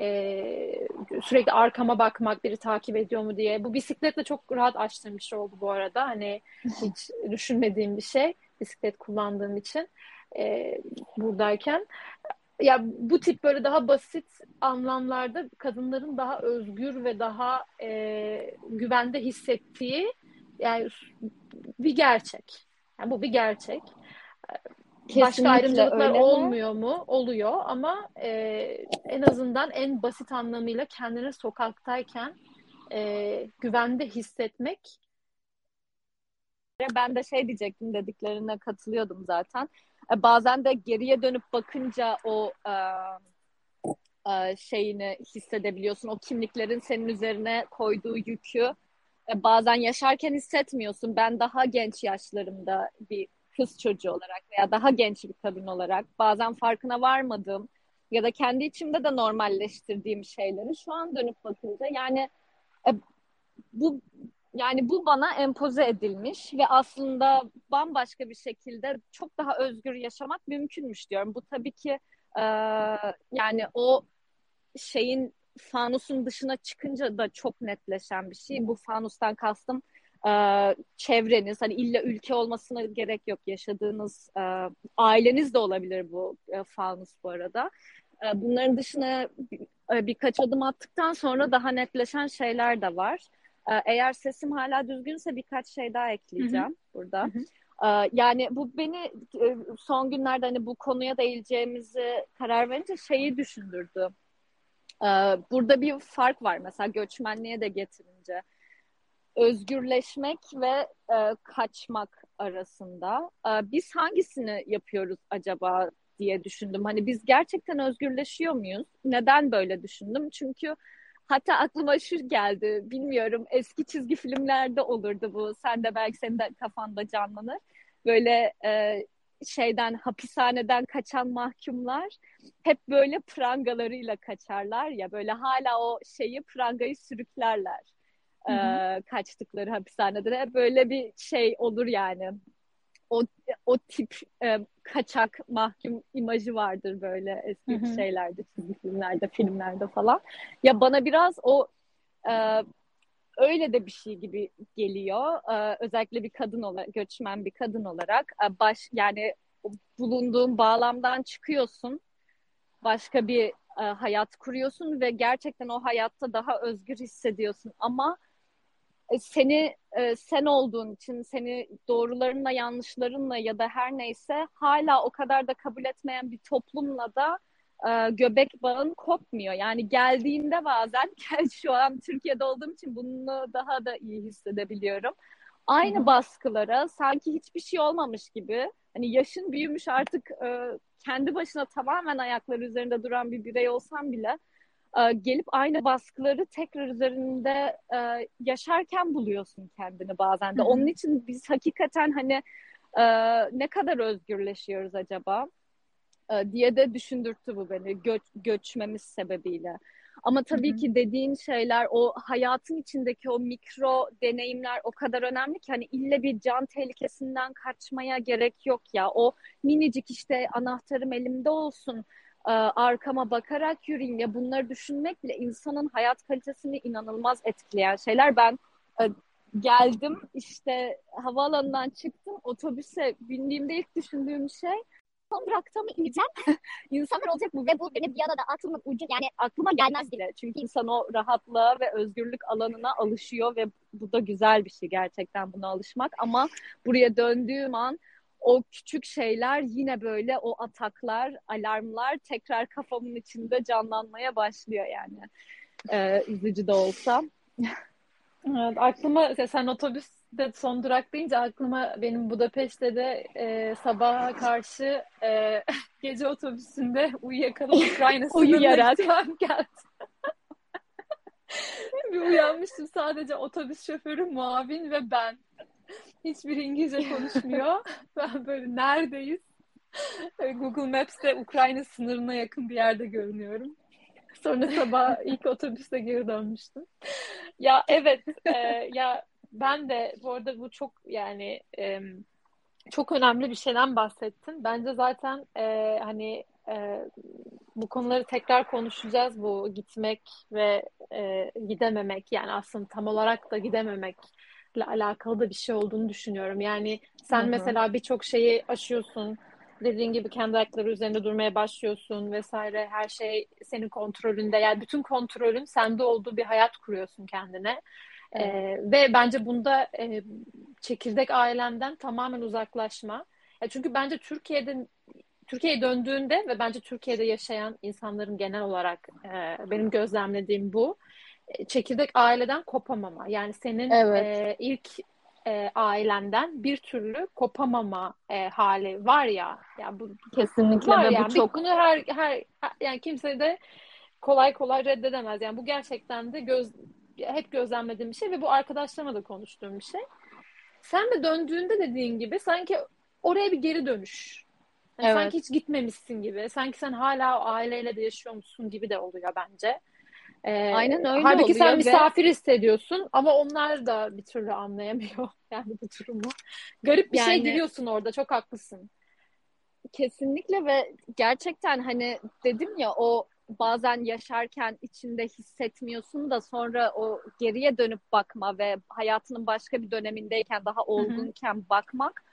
[SPEAKER 1] E, sürekli arkama bakmak biri takip ediyor mu diye. Bu bisikletle çok rahat açtığım bir şey oldu bu arada. Hani hiç düşünmediğim bir şey bisiklet kullandığım için e, buradayken. Ya bu tip böyle daha basit anlamlarda kadınların daha özgür ve daha e, güvende hissettiği yani bir gerçek. Yani bu bir gerçek. Kesinlikle Başka ayrımcılıklar olmuyor mu? Oluyor ama e, en azından en basit anlamıyla kendini sokaktayken e, güvende hissetmek.
[SPEAKER 2] Ben de şey diyecektim dediklerine katılıyordum zaten. E, bazen de geriye dönüp bakınca o e, e, şeyini hissedebiliyorsun. O kimliklerin senin üzerine koyduğu yükü e, bazen yaşarken hissetmiyorsun. Ben daha genç yaşlarımda bir kız çocuğu olarak veya daha genç bir kadın olarak bazen farkına varmadığım ya da kendi içimde de normalleştirdiğim şeyleri şu an dönüp bakınca yani e, bu yani bu bana empoze edilmiş ve aslında bambaşka bir şekilde çok daha özgür yaşamak mümkünmüş diyorum. Bu tabii ki e, yani o şeyin fanusun dışına çıkınca da çok netleşen bir şey. Bu fanustan kastım e, çevreniz. Hani illa ülke olmasına gerek yok. Yaşadığınız e, aileniz de olabilir bu e, fanus bu arada. E, bunların dışına e, birkaç adım attıktan sonra daha netleşen şeyler de var. E, eğer sesim hala düzgünse birkaç şey daha ekleyeceğim Hı-hı. burada. Hı-hı. Yani bu beni son günlerde hani bu konuya değileceğimizi karar verince şeyi düşündürdü. Burada bir fark var mesela göçmenliğe de getirince. Özgürleşmek ve e, kaçmak arasında. Ee, biz hangisini yapıyoruz acaba diye düşündüm. Hani biz gerçekten özgürleşiyor muyuz? Neden böyle düşündüm? Çünkü hatta aklıma şu geldi. Bilmiyorum eski çizgi filmlerde olurdu bu. Sen de belki senin de kafanda canlanır. Böyle e, şeyden hapishaneden kaçan mahkumlar hep böyle prangalarıyla kaçarlar ya böyle hala o şeyi prangayı sürüklerler. E, kaçtıkları hapishanede hep böyle bir şey olur yani o o tip e, kaçak mahkum imajı vardır böyle eski hı hı. şeylerde çizgi filmlerde filmlerde falan ya bana biraz o e, öyle de bir şey gibi geliyor. Ee, özellikle bir kadın olarak, göçmen bir kadın olarak e, baş yani bulunduğun bağlamdan çıkıyorsun. Başka bir e, hayat kuruyorsun ve gerçekten o hayatta daha özgür hissediyorsun ama e, seni e, sen olduğun için seni doğrularınla yanlışlarınla ya da her neyse hala o kadar da kabul etmeyen bir toplumla da e, göbek bağın kopmuyor. Yani geldiğinde bazen şu an Türkiye'de olduğum için bunu daha da iyi hissedebiliyorum. Aynı baskılara sanki hiçbir şey olmamış gibi hani yaşın büyümüş artık e, kendi başına tamamen ayakları üzerinde duran bir birey olsam bile e, gelip aynı baskıları tekrar üzerinde e, yaşarken buluyorsun kendini bazen de. Hı-hı. Onun için biz hakikaten hani e, ne kadar özgürleşiyoruz acaba? E, diye de düşündürttü bu beni göç, göçmemiz sebebiyle. Ama tabii Hı-hı. ki dediğin şeyler o hayatın içindeki o mikro deneyimler o kadar önemli ki hani ille bir can tehlikesinden kaçmaya gerek yok ya. O minicik işte anahtarım elimde olsun arkama bakarak yürüyeyim ya bunları düşünmek bile insanın hayat kalitesini inanılmaz etkileyen şeyler. Ben e, geldim işte havaalanından çıktım otobüse bindiğimde ilk düşündüğüm şey son durakta mı ineceğim? İnsanlar olacak mı? Ve bu beni bir arada aklımın ucu yani aklıma gelmez bile. Çünkü insan o rahatlığa ve özgürlük alanına alışıyor ve bu da güzel bir şey gerçekten buna alışmak. Ama buraya döndüğüm an o küçük şeyler yine böyle o ataklar, alarmlar tekrar kafamın içinde canlanmaya başlıyor yani. Ee, üzücü de olsa.
[SPEAKER 1] Evet, aklıma sen otobüs de son durak deyince aklıma benim Budapeşte de e, sabaha karşı e, gece otobüsünde uyuyakalıp Ukrayna
[SPEAKER 2] Uyuyarak.
[SPEAKER 1] geldi. bir uyanmıştım sadece otobüs şoförü, muavin ve ben. Hiçbir İngilizce konuşmuyor. ben böyle neredeyiz? Google Maps'te Ukrayna sınırına yakın bir yerde görünüyorum. Sonra sabah ilk otobüste geri dönmüştüm. Ya evet e, ya ben de bu arada bu çok yani e, çok önemli bir şeyden bahsettin. Bence zaten e, hani e, bu konuları tekrar konuşacağız. Bu gitmek ve e, gidememek yani aslında tam olarak da gidememekle alakalı da bir şey olduğunu düşünüyorum. Yani sen Hı-hı. mesela birçok şeyi aşıyorsun. Dediğin gibi kendi ayakları üzerinde durmaya başlıyorsun vesaire. Her şey senin kontrolünde. Yani bütün kontrolün sende olduğu bir hayat kuruyorsun kendine. Ee, ve bence bunda e, çekirdek ailenden tamamen uzaklaşma. Ya çünkü bence Türkiye'de Türkiye'ye döndüğünde ve bence Türkiye'de yaşayan insanların genel olarak e, benim gözlemlediğim bu. Çekirdek aileden kopamama. Yani senin evet. e, ilk e, ailenden bir türlü kopamama e, hali var ya. Yani bu
[SPEAKER 2] kesinlikle
[SPEAKER 1] var
[SPEAKER 2] ve
[SPEAKER 1] yani.
[SPEAKER 2] bu çok
[SPEAKER 1] bunu her her yani kimse de kolay kolay reddedemez. Yani bu gerçekten de göz hep gözlemlediğim bir şey ve bu arkadaşlarımla da konuştuğum bir şey. Sen de döndüğünde dediğin gibi sanki oraya bir geri dönüş. Yani evet. Sanki hiç gitmemişsin gibi. Sanki sen hala o aileyle de yaşıyormuşsun gibi de oluyor bence.
[SPEAKER 2] Ee, Aynen öyle
[SPEAKER 1] halbuki
[SPEAKER 2] oluyor.
[SPEAKER 1] sen misafir ve... hissediyorsun ama onlar da bir türlü anlayamıyor yani bu durumu. Garip bir şey yani... şey giriyorsun orada. Çok haklısın.
[SPEAKER 2] Kesinlikle ve gerçekten hani dedim ya o bazen yaşarken içinde hissetmiyorsun da sonra o geriye dönüp bakma ve hayatının başka bir dönemindeyken daha olgunken Hı-hı. bakmak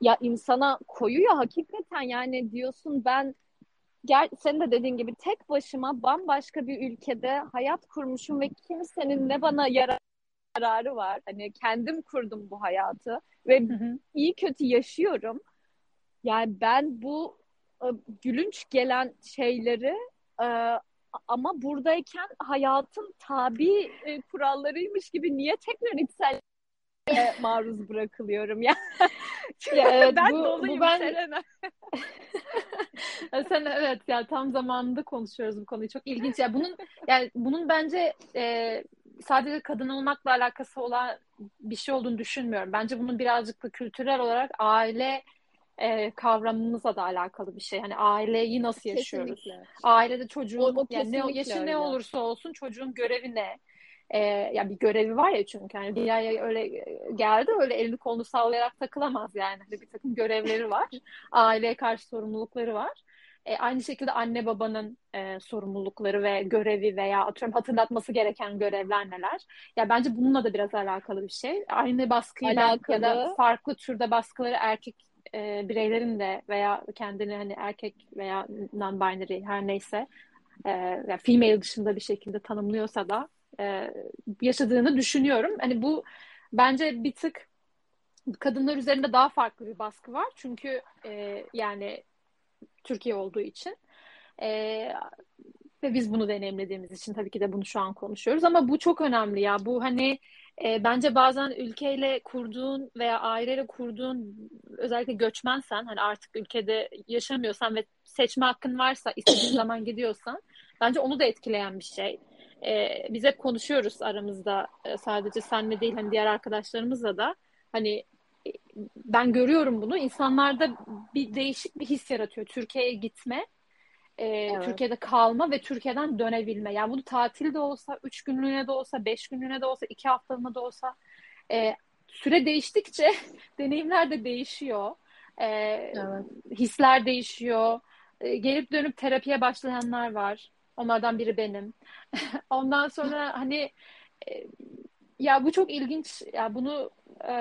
[SPEAKER 2] ya insana koyuyor hakikaten yani diyorsun ben gel senin de dediğin gibi tek başıma bambaşka bir ülkede hayat kurmuşum ve kimsenin ne bana yararı var. Hani kendim kurdum bu hayatı ve hı hı. iyi kötü yaşıyorum. Yani ben bu e, gülünç gelen şeyleri e, ama buradayken hayatın tabi e, kurallarıymış gibi niye tekrar içsel maruz bırakılıyorum ya. ya evet, ben bu, doluyum bu ben... Selena.
[SPEAKER 1] Sen evet ya tam zamanında konuşuyoruz bu konuyu. Çok ilginç ya. Bunun yani bunun bence e, sadece kadın olmakla alakası olan bir şey olduğunu düşünmüyorum. Bence bunun birazcık da kültürel olarak aile e, kavramımızla da alakalı bir şey. Hani aileyi nasıl yaşıyoruz? Kesinlikle. Ailede çocuğun o, o yani ne, yaşı öyle. ne olursa olsun çocuğun görevi ne? E, ya bir görevi var ya çünkü hani dünyaya öyle geldi öyle elini kolunu sallayarak takılamaz yani. Hani bir takım görevleri var. Aileye karşı sorumlulukları var. E, aynı şekilde anne babanın e, sorumlulukları ve görevi veya atıyorum hatırlatması gereken görevler neler? Ya bence bununla da biraz alakalı bir şey. Aynı baskıyı alakalı. ya da farklı türde baskıları erkek e, bireylerin de veya kendini hani erkek veya non-binary her neyse e, yani female dışında bir şekilde tanımlıyorsa da e, yaşadığını düşünüyorum. Hani bu bence bir tık kadınlar üzerinde daha farklı bir baskı var. Çünkü e, yani Türkiye olduğu için. E, ve biz bunu deneyimlediğimiz için tabii ki de bunu şu an konuşuyoruz. Ama bu çok önemli ya. Bu hani e, bence bazen ülkeyle kurduğun veya aileyle kurduğun özellikle göçmensen hani artık ülkede yaşamıyorsan ve seçme hakkın varsa istediğin zaman gidiyorsan bence onu da etkileyen bir şey. E, biz hep konuşuyoruz aramızda e, sadece senle değil hani diğer arkadaşlarımızla da hani e, ben görüyorum bunu insanlarda bir değişik bir his yaratıyor Türkiye'ye gitme e, evet. Türkiye'de kalma ve Türkiye'den dönebilme. Yani bunu tatil de olsa, üç günlüğüne de olsa, beş günlüğüne de olsa, iki haftalığına da olsa e, süre değiştikçe deneyimler de değişiyor. E, evet. Hisler değişiyor. E, gelip dönüp terapiye başlayanlar var. Onlardan biri benim. Ondan sonra hani e, ya bu çok ilginç. Ya bunu e,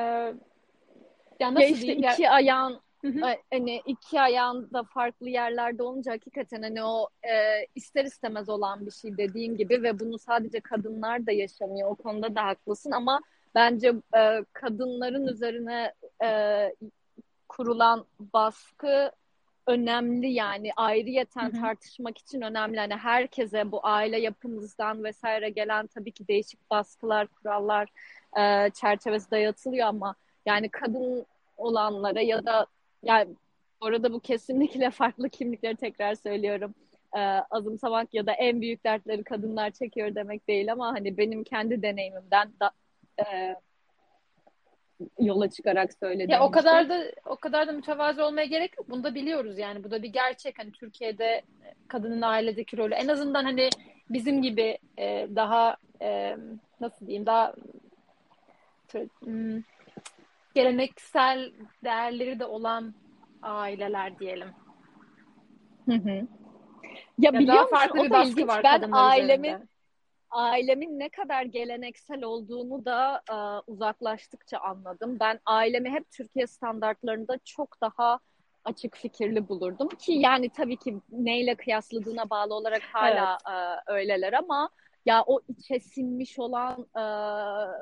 [SPEAKER 2] ya nasıl ya işte diyeyim? iki ya, ayağın Hı hı. Hani iki ayağında farklı yerlerde olunca hakikaten hani o e, ister istemez olan bir şey dediğin gibi ve bunu sadece kadınlar da yaşamıyor. O konuda da haklısın ama bence e, kadınların üzerine e, kurulan baskı önemli yani ayrıyeten Hı-hı. tartışmak için önemli. Hani herkese bu aile yapımızdan vesaire gelen tabii ki değişik baskılar, kurallar e, çerçevesi dayatılıyor ama yani kadın olanlara ya da yani orada bu kesinlikle farklı kimlikleri tekrar söylüyorum. Ee, azımsamak ya da en büyük dertleri kadınlar çekiyor demek değil ama hani benim kendi deneyimimden da e, yola çıkarak söylediğim.
[SPEAKER 1] Ya o kadar şey. da o kadar da mütevazı olmaya gerek yok. Bunu da biliyoruz yani. Bu da bir gerçek. Hani Türkiye'de kadının ailedeki rolü en azından hani bizim gibi e, daha e, nasıl diyeyim daha hmm, geleneksel değerleri de olan aileler diyelim.
[SPEAKER 2] Hı hı. Ya, ya biliyor
[SPEAKER 1] daha farklı bir baskı var
[SPEAKER 2] ben ailemin üzerinde. Ailemin ne kadar geleneksel olduğunu da uh, uzaklaştıkça anladım. Ben ailemi hep Türkiye standartlarında çok daha açık fikirli bulurdum ki yani tabii ki neyle kıyasladığına bağlı olarak hala evet. uh, öyleler ama ya o içe sinmiş olan uh,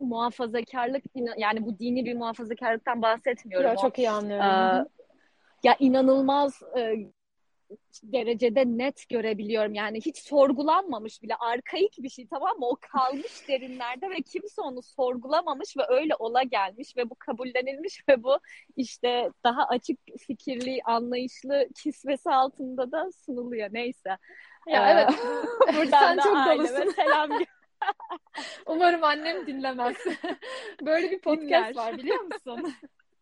[SPEAKER 2] muhafazakarlık yani bu dini bir muhafazakarlıktan bahsetmiyorum.
[SPEAKER 1] Ya, çok iyi anlıyorum.
[SPEAKER 2] E, ya inanılmaz e, derecede net görebiliyorum. Yani hiç sorgulanmamış bile arkaik bir şey tamam mı? O kalmış derinlerde ve kimse onu sorgulamamış ve öyle ola gelmiş ve bu kabullenilmiş ve bu işte daha açık fikirli, anlayışlı kisvesi altında da sunuluyor. Neyse.
[SPEAKER 1] Ya ee, evet.
[SPEAKER 2] Buradan Sen da çok aileme selam
[SPEAKER 1] Umarım annem dinlemez. Böyle bir podcast Dinler. var biliyor musun?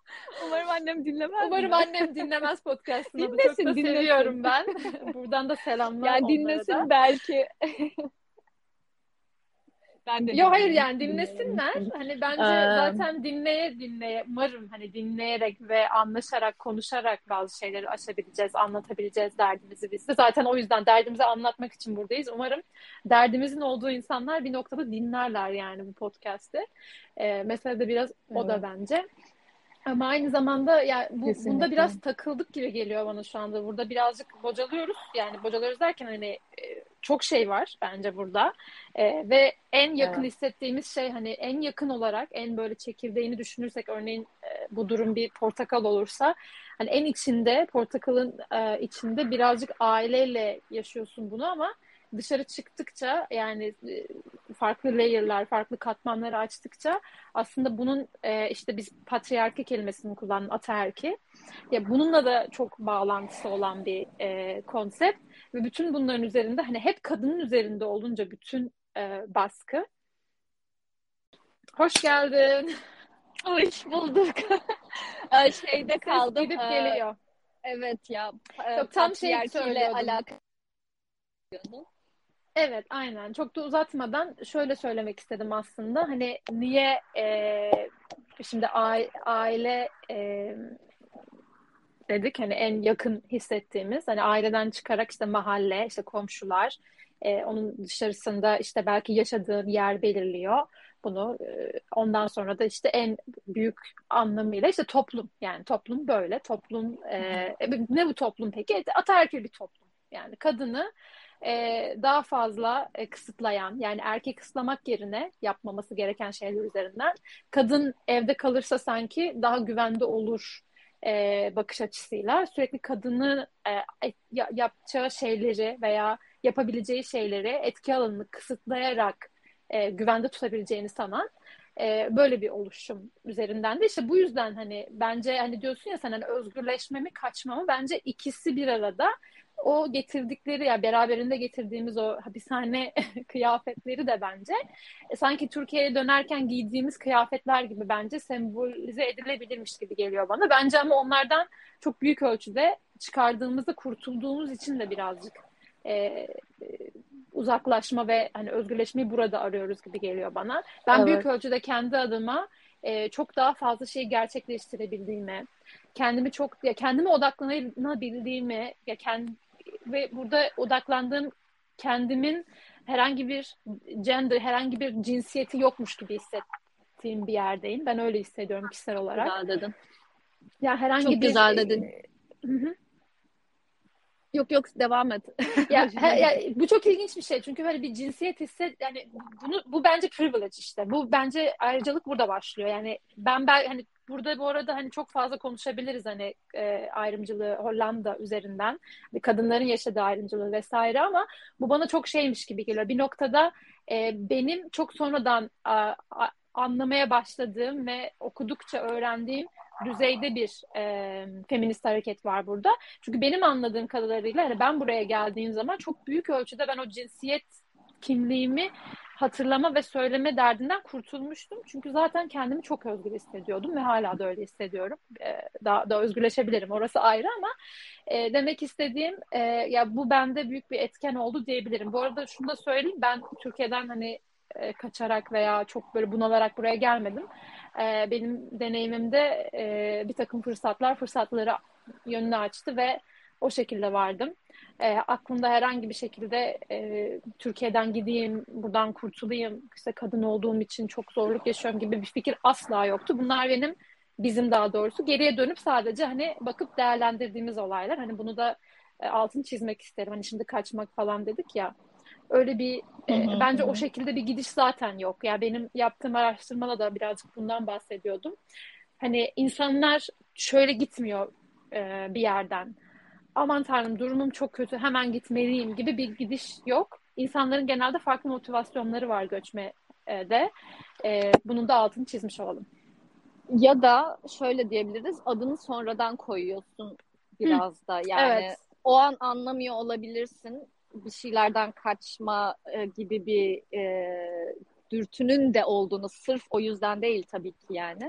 [SPEAKER 2] Umarım annem dinlemez.
[SPEAKER 1] Umarım mi? annem dinlemez podcastını. Dinlesin, Çok da dinlesin. seviyorum ben. Buradan da selamlar
[SPEAKER 2] Yani dinlesin da. belki.
[SPEAKER 1] ben de Yok hayır yani dinlesinler. Hani bence zaten dinleye dinleye umarım hani dinleyerek ve anlaşarak konuşarak bazı şeyleri aşabileceğiz, anlatabileceğiz derdimizi biz de. Zaten o yüzden derdimizi anlatmak için buradayız. Umarım derdimizin olduğu insanlar bir noktada dinlerler yani bu podcast'i. Ee, mesela da biraz evet. o da bence. Ama aynı zamanda ya bu, bunda biraz takıldık gibi geliyor bana şu anda. Burada birazcık bocalıyoruz. Yani bocalıyoruz derken hani e, çok şey var bence burada. E, ve en yakın evet. hissettiğimiz şey hani en yakın olarak en böyle çekirdeğini düşünürsek örneğin e, bu durum bir portakal olursa hani en içinde portakalın e, içinde birazcık aileyle yaşıyorsun bunu ama dışarı çıktıkça yani e, farklı layer'lar, farklı katmanları açtıkça aslında bunun e, işte biz patriarki kelimesini kullanın ataerki. Ya bununla da çok bağlantısı olan bir e, konsept ve bütün bunların üzerinde hani hep kadının üzerinde olunca bütün e, baskı. Hoş geldin.
[SPEAKER 2] Hoş bulduk. Şeyde kaldım.
[SPEAKER 1] Gidip geliyor.
[SPEAKER 2] Evet ya.
[SPEAKER 1] Yok, tam şey söylüyordum. alakalı. Evet, aynen. Çok da uzatmadan şöyle söylemek istedim aslında. Hani niye e, şimdi aile e, dedik hani en yakın hissettiğimiz hani aileden çıkarak işte mahalle, işte komşular, e, onun dışarısında işte belki yaşadığın yer belirliyor bunu. E, ondan sonra da işte en büyük anlamıyla işte toplum yani toplum böyle toplum e, ne bu toplum peki? Ataerkil bir toplum yani kadını e, daha fazla e, kısıtlayan yani erkek kısıtlamak yerine yapmaması gereken şeyler üzerinden kadın evde kalırsa sanki daha güvende olur e, bakış açısıyla. Sürekli kadını e, yapacağı şeyleri veya yapabileceği şeyleri etki alanını kısıtlayarak e, güvende tutabileceğini sanan e, böyle bir oluşum üzerinden de. İşte bu yüzden hani bence hani diyorsun ya sen hani özgürleşme mi kaçma mı? Bence ikisi bir arada. O getirdikleri ya beraberinde getirdiğimiz o hapishane kıyafetleri de bence e, sanki Türkiye'ye dönerken giydiğimiz kıyafetler gibi bence sembolize edilebilirmiş gibi geliyor bana. Bence ama onlardan çok büyük ölçüde çıkardığımızda kurtulduğumuz için de birazcık e, e, uzaklaşma ve hani özgürleşmeyi burada arıyoruz gibi geliyor bana. Ben evet. büyük ölçüde kendi adıma e, çok daha fazla şeyi gerçekleştirebildiğimi, kendimi çok ya kendime odaklanabildiğimi ya kendi ve burada odaklandığım kendimin herhangi bir gender, herhangi bir cinsiyeti yokmuş gibi hissettiğim bir yerdeyim. Ben öyle hissediyorum kişisel olarak.
[SPEAKER 2] Güzel dedin.
[SPEAKER 1] Ya herhangi
[SPEAKER 2] Çok
[SPEAKER 1] bir
[SPEAKER 2] güzel dedin. Hı-hı. Yok yok devam et.
[SPEAKER 1] ya, he, ya bu çok ilginç bir şey çünkü böyle bir cinsiyet hisset yani bunu bu bence privilege işte. Bu bence ayrıcalık burada başlıyor. Yani ben ben hani burada bu arada hani çok fazla konuşabiliriz hani e, ayrımcılığı Hollanda üzerinden kadınların yaşadığı ayrımcılığı vesaire ama bu bana çok şeymiş gibi geliyor. Bir noktada e, benim çok sonradan a, a, anlamaya başladığım ve okudukça öğrendiğim düzeyde bir e, feminist hareket var burada. Çünkü benim anladığım kadarıyla hani ben buraya geldiğim zaman çok büyük ölçüde ben o cinsiyet kimliğimi hatırlama ve söyleme derdinden kurtulmuştum. Çünkü zaten kendimi çok özgür hissediyordum ve hala da öyle hissediyorum. Ee, daha da özgürleşebilirim orası ayrı ama e, demek istediğim e, ya bu bende büyük bir etken oldu diyebilirim. Bu arada şunu da söyleyeyim ben Türkiye'den hani e, kaçarak veya çok böyle bunalarak buraya gelmedim. E, benim deneyimimde e, bir takım fırsatlar fırsatları yönünü açtı ve o şekilde vardım. E, aklımda herhangi bir şekilde e, Türkiye'den gideyim, buradan kurtulayım, işte kadın olduğum için çok zorluk yaşıyorum gibi bir fikir asla yoktu. Bunlar benim, bizim daha doğrusu geriye dönüp sadece hani bakıp değerlendirdiğimiz olaylar. Hani bunu da e, altını çizmek isterim. Hani şimdi kaçmak falan dedik ya. Öyle bir e, bence o şekilde bir gidiş zaten yok. Ya yani benim yaptığım araştırmada da birazcık bundan bahsediyordum. Hani insanlar şöyle gitmiyor e, bir yerden aman tanrım durumum çok kötü hemen gitmeliyim gibi bir gidiş yok. İnsanların genelde farklı motivasyonları var göçmede. E, bunun da altını çizmiş olalım.
[SPEAKER 2] Ya da şöyle diyebiliriz adını sonradan koyuyorsun biraz Hı. da yani evet. o an anlamıyor olabilirsin bir şeylerden kaçma e, gibi bir e, dürtünün de olduğunu sırf o yüzden değil tabii ki yani.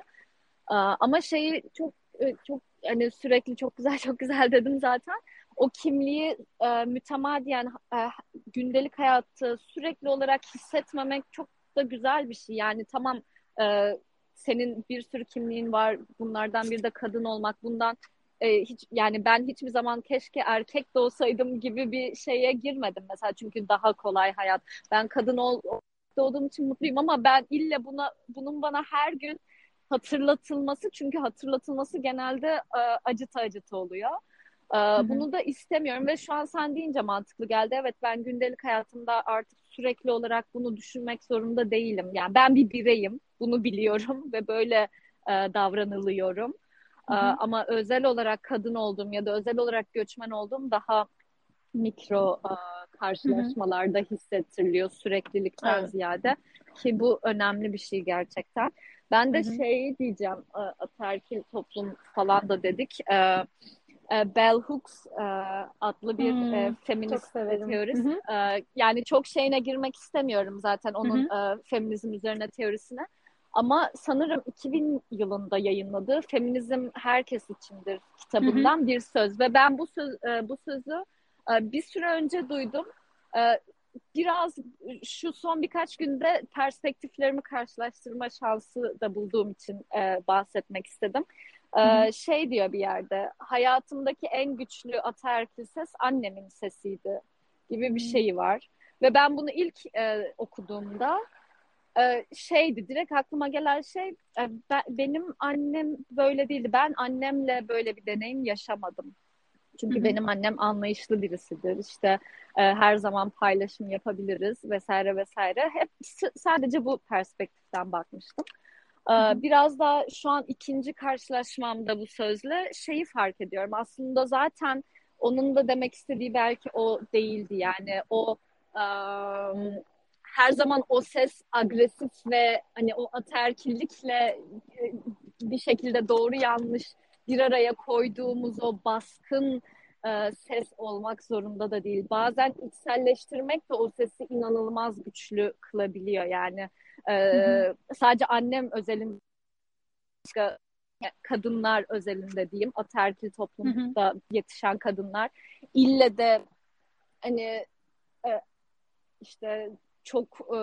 [SPEAKER 2] E, ama şeyi çok e, çok hani sürekli çok güzel çok güzel dedim zaten. O kimliği e, mütemadiyen e, gündelik hayatı sürekli olarak hissetmemek çok da güzel bir şey. Yani tamam e, senin bir sürü kimliğin var. Bunlardan bir de kadın olmak. Bundan e, hiç yani ben hiçbir zaman keşke erkek de olsaydım gibi bir şeye girmedim mesela çünkü daha kolay hayat. Ben kadın ol, doğduğum için mutluyum ama ben ille buna bunun bana her gün hatırlatılması çünkü hatırlatılması genelde e, acıtı acıtı oluyor. E, bunu da istemiyorum ve şu an sen deyince mantıklı geldi. Evet ben gündelik hayatımda artık sürekli olarak bunu düşünmek zorunda değilim. Yani ben bir bireyim. Bunu biliyorum ve böyle e, davranılıyorum. Hı hı. Ama özel olarak kadın olduğum ya da özel olarak göçmen olduğum daha mikro karşılaşmalarda hissettiriliyor süreklilikten evet. ziyade ki bu önemli bir şey gerçekten. Ben de Hı-hı. şey diyeceğim, ataerkil toplum falan da dedik. Bell Hooks adlı bir hmm, feminist teorist. Yani çok şeyine girmek istemiyorum zaten onun Hı-hı. feminizm üzerine teorisine. Ama sanırım 2000 yılında yayınladığı Feminizm Herkes İçindir kitabından Hı-hı. bir söz ve ben bu söz bu sözü bir süre önce duydum biraz şu son birkaç günde perspektiflerimi karşılaştırma şansı da bulduğum için e, bahsetmek istedim. E, şey diyor bir yerde, hayatımdaki en güçlü ataerkil ses annemin sesiydi gibi bir şeyi var. Ve ben bunu ilk e, okuduğumda e, şeydi, direkt aklıma gelen şey e, ben, benim annem böyle değildi. Ben annemle böyle bir deneyim yaşamadım. Çünkü Hı-hı. benim annem anlayışlı birisidir. İşte e, her zaman paylaşım yapabiliriz vesaire vesaire. Hep sadece bu perspektiften bakmıştım. E, biraz da şu an ikinci karşılaşmamda bu sözle şeyi fark ediyorum. Aslında zaten onun da demek istediği belki o değildi. Yani o e, her zaman o ses agresif ve hani o aterkillikle e, bir şekilde doğru yanlış bir araya koyduğumuz o baskın e, ses olmak zorunda da değil. Bazen içselleştirmek de o sesi inanılmaz güçlü kılabiliyor. Yani e, sadece annem özelinde başka kadınlar özelinde diyeyim ataerkil toplumda hı hı. yetişen kadınlar ille de hani e, işte çok e,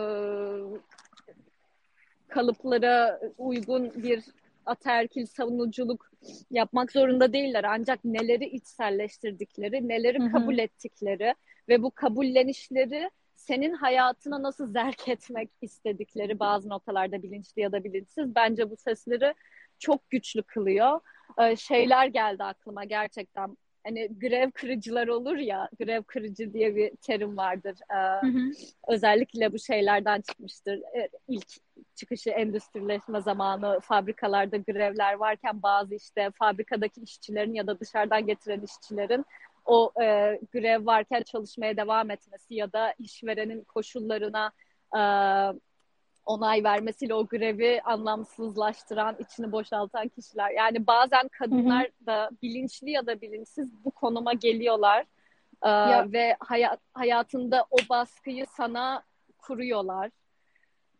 [SPEAKER 2] kalıplara uygun bir ataerkil savunuculuk yapmak zorunda değiller. Ancak neleri içselleştirdikleri, neleri Hı-hı. kabul ettikleri ve bu kabullenişleri senin hayatına nasıl zerk etmek istedikleri bazı noktalarda bilinçli ya da bilinçsiz bence bu sesleri çok güçlü kılıyor. Ee, şeyler geldi aklıma gerçekten hani grev kırıcılar olur ya grev kırıcı diye bir terim vardır. Ee, hı hı. Özellikle bu şeylerden çıkmıştır. Ee, ilk çıkışı endüstrileşme zamanı fabrikalarda grevler varken bazı işte fabrikadaki işçilerin ya da dışarıdan getiren işçilerin o e, grev varken çalışmaya devam etmesi ya da işverenin koşullarına e, onay vermesiyle o grevi anlamsızlaştıran, içini boşaltan kişiler. Yani bazen kadınlar hı hı. da bilinçli ya da bilinçsiz bu konuma geliyorlar. Ee, ve hayat, hayatında o baskıyı sana kuruyorlar.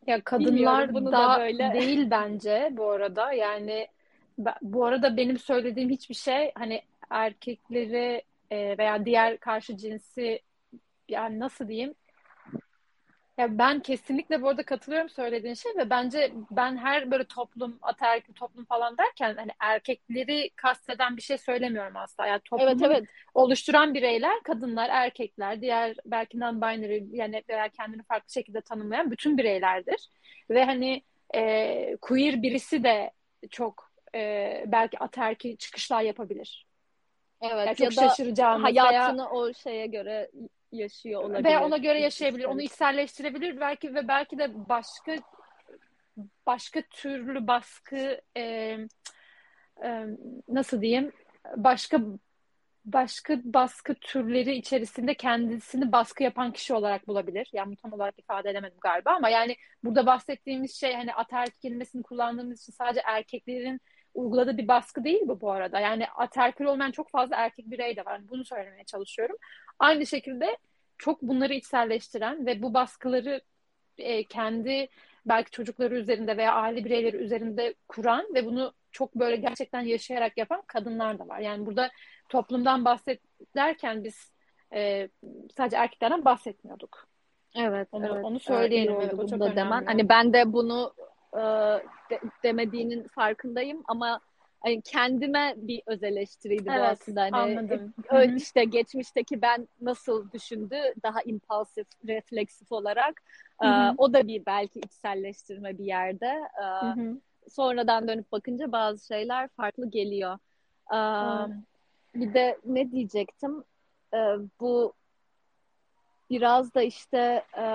[SPEAKER 1] Ya kadınlar bunu da, da böyle değil bence bu arada. Yani bu arada benim söylediğim hiçbir şey hani erkekleri e, veya diğer karşı cinsi yani nasıl diyeyim ya ben kesinlikle bu arada katılıyorum söylediğin şey ve bence ben her böyle toplum, ataerkil toplum falan derken hani erkekleri kasteden bir şey söylemiyorum asla. Yani toplumu evet, evet. oluşturan bireyler, kadınlar, erkekler, diğer belki non-binary yani veya kendini farklı şekilde tanımlayan bütün bireylerdir. Ve hani e, queer birisi de çok e, belki ataerkil çıkışlar yapabilir.
[SPEAKER 2] Evet yani ya şaşıracağımız hayatını veya, o şeye göre yaşıyor olabilir.
[SPEAKER 1] Veya ona göre yaşayabilir, onu içselleştirebilir belki ve belki de başka başka türlü baskı e, e, nasıl diyeyim başka başka baskı türleri içerisinde kendisini baskı yapan kişi olarak bulabilir. Yani tam olarak ifade edemedim galiba ama yani burada bahsettiğimiz şey hani ataerkil kelimesini kullandığımız için sadece erkeklerin uyguladığı bir baskı değil bu bu arada. Yani ataerkil olmayan çok fazla erkek birey de var. Bunu söylemeye çalışıyorum. Aynı şekilde çok bunları içselleştiren ve bu baskıları e, kendi belki çocukları üzerinde veya aile bireyleri üzerinde kuran ve bunu çok böyle gerçekten yaşayarak yapan kadınlar da var. Yani burada toplumdan bahsederken biz e, sadece erkeklerden bahsetmiyorduk.
[SPEAKER 2] Evet,
[SPEAKER 1] onu,
[SPEAKER 2] evet.
[SPEAKER 1] onu söyleyelim. Evet,
[SPEAKER 2] o çok da demen. Hani ben de bunu e, de, demediğinin farkındayım ama hani kendime bir öz eleştiriydi evet, bu aslında. Hani
[SPEAKER 1] anladım.
[SPEAKER 2] E, işte geçmişteki ben nasıl düşündü daha impulsif, refleksif olarak. E, o da bir belki içselleştirme bir yerde. E, sonradan dönüp bakınca bazı şeyler farklı geliyor. E, bir de ne diyecektim? E, bu biraz da işte e,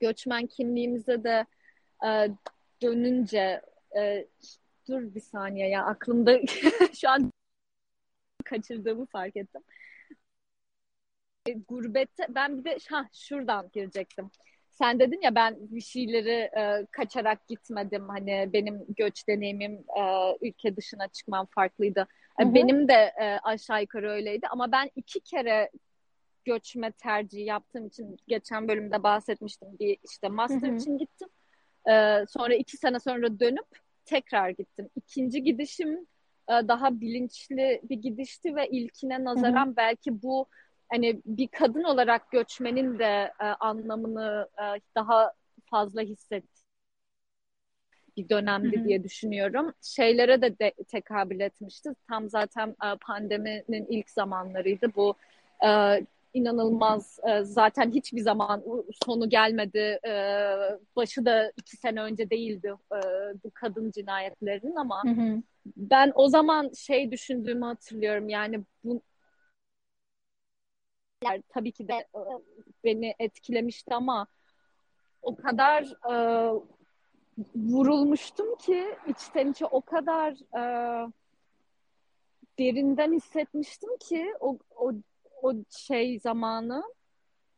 [SPEAKER 2] göçmen kimliğimize de e, dönünce e, dur bir saniye ya aklımda şu an kaçırdığımı fark ettim. E, gurbette ben bir de ha şuradan girecektim. Sen dedin ya ben bir şeyleri e, kaçarak gitmedim. Hani benim göç deneyimim e, ülke dışına çıkmam farklıydı. E, hı hı. Benim de e, aşağı yukarı öyleydi ama ben iki kere göçme tercihi yaptığım için geçen bölümde bahsetmiştim. Bir işte master hı hı. için gittim. Ee, sonra iki sene sonra dönüp tekrar gittim. İkinci gidişim e, daha bilinçli bir gidişti ve ilkine nazaran Hı-hı. belki bu hani bir kadın olarak göçmenin de e, anlamını e, daha fazla hissetti bir dönemdi Hı-hı. diye düşünüyorum. Şeylere de, de tekabül etmişti. Tam zaten e, pandeminin ilk zamanlarıydı. Bu e, inanılmaz e, zaten hiçbir zaman sonu gelmedi. E, başı da iki sene önce değildi e, bu kadın cinayetlerinin ama hı hı. ben o zaman şey düşündüğümü hatırlıyorum yani bu tabii ki de e, beni etkilemişti ama o kadar e, vurulmuştum ki içten içe o kadar e, derinden hissetmiştim ki o, o o şey zamanı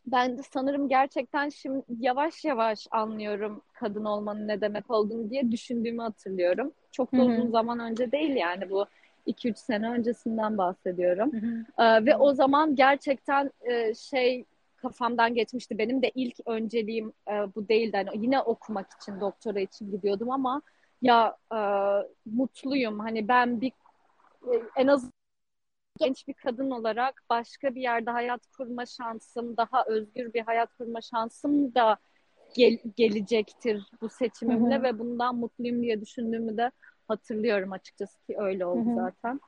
[SPEAKER 2] ben de sanırım gerçekten şimdi yavaş yavaş anlıyorum kadın olmanın ne demek olduğunu diye düşündüğümü hatırlıyorum. Çok da uzun zaman önce değil yani bu 2-3 sene öncesinden bahsediyorum. Ee, ve o zaman gerçekten e, şey kafamdan geçmişti. Benim de ilk önceliğim e, bu değildi. Yani yine okumak için, doktora için gidiyordum ama ya e, mutluyum. Hani ben bir e, en az genç bir kadın olarak başka bir yerde hayat kurma şansım, daha özgür bir hayat kurma şansım da gel- gelecektir bu seçimimle hı hı. ve bundan mutluyum diye düşündüğümü de hatırlıyorum açıkçası ki öyle oldu hı hı. zaten.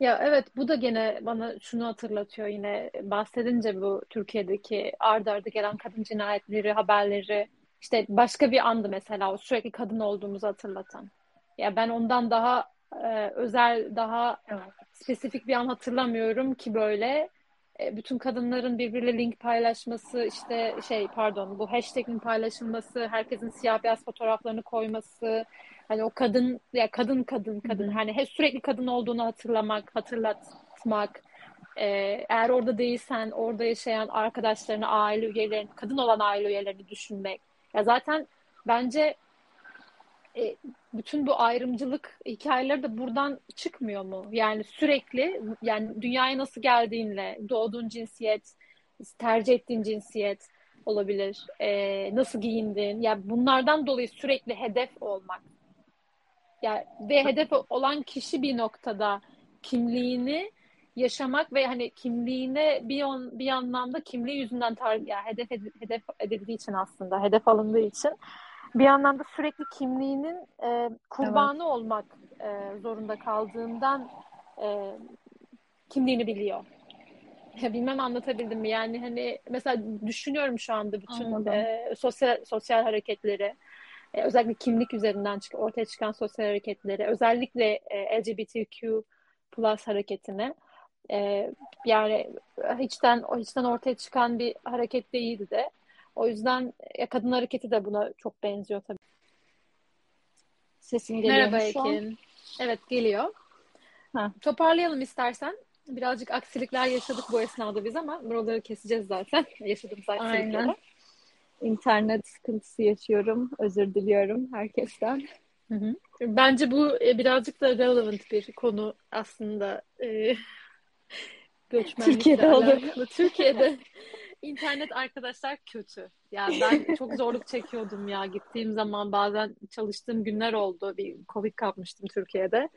[SPEAKER 1] Ya evet bu da gene bana şunu hatırlatıyor yine bahsedince bu Türkiye'deki ardarda arda gelen kadın cinayetleri, haberleri işte başka bir andı mesela o sürekli kadın olduğumuzu hatırlatan. Ya ben ondan daha e, özel daha evet. Spesifik bir an hatırlamıyorum ki böyle. E, bütün kadınların birbiriyle link paylaşması işte şey pardon bu hashtag'in paylaşılması herkesin siyah beyaz fotoğraflarını koyması. Hani o kadın ya kadın kadın kadın. hani hep sürekli kadın olduğunu hatırlamak hatırlatmak. E, eğer orada değilsen orada yaşayan arkadaşlarını aile üyelerini kadın olan aile üyelerini düşünmek. Ya zaten bence e, bütün bu ayrımcılık hikayeleri de buradan çıkmıyor mu? Yani sürekli yani dünyaya nasıl geldiğinle, doğduğun cinsiyet, tercih ettiğin cinsiyet, olabilir. E, nasıl giyindin? Ya yani bunlardan dolayı sürekli hedef olmak. Ya yani, ve hedef olan kişi bir noktada kimliğini yaşamak ve hani kimliğine bir on, bir anlamda kimliği yüzünden tar yani hedef hedef edildiği için aslında hedef alındığı için bir anlamda sürekli kimliğinin e, kurbanı evet. olmak e, zorunda kaldığından e, kimliğini biliyor. Bilmem anlatabildim mi? Yani hani mesela düşünüyorum şu anda bütün e, sosyal sosyal hareketleri, e, özellikle kimlik üzerinden çık ortaya çıkan sosyal hareketleri, özellikle e, LGBTQ plus hareketini. E, yani hiçten hiçten ortaya çıkan bir hareket değildi de. O yüzden ya kadın hareketi de buna çok benziyor tabii.
[SPEAKER 2] Sesin geliyor
[SPEAKER 1] Merhaba Ekin. Evet geliyor. Ha. Toparlayalım istersen. Birazcık aksilikler yaşadık bu esnada biz ama buraları keseceğiz zaten. Yaşadığımız aksilikleri. Aynen.
[SPEAKER 2] İnternet sıkıntısı yaşıyorum. Özür diliyorum herkesten.
[SPEAKER 1] Hı hı. Bence bu e, birazcık da relevant bir konu aslında. Ee,
[SPEAKER 2] Türkiye'de olur.
[SPEAKER 1] Türkiye'de internet arkadaşlar kötü. Yani ben çok zorluk çekiyordum ya. Gittiğim zaman bazen çalıştığım günler oldu. Bir Covid kapmıştım Türkiye'de.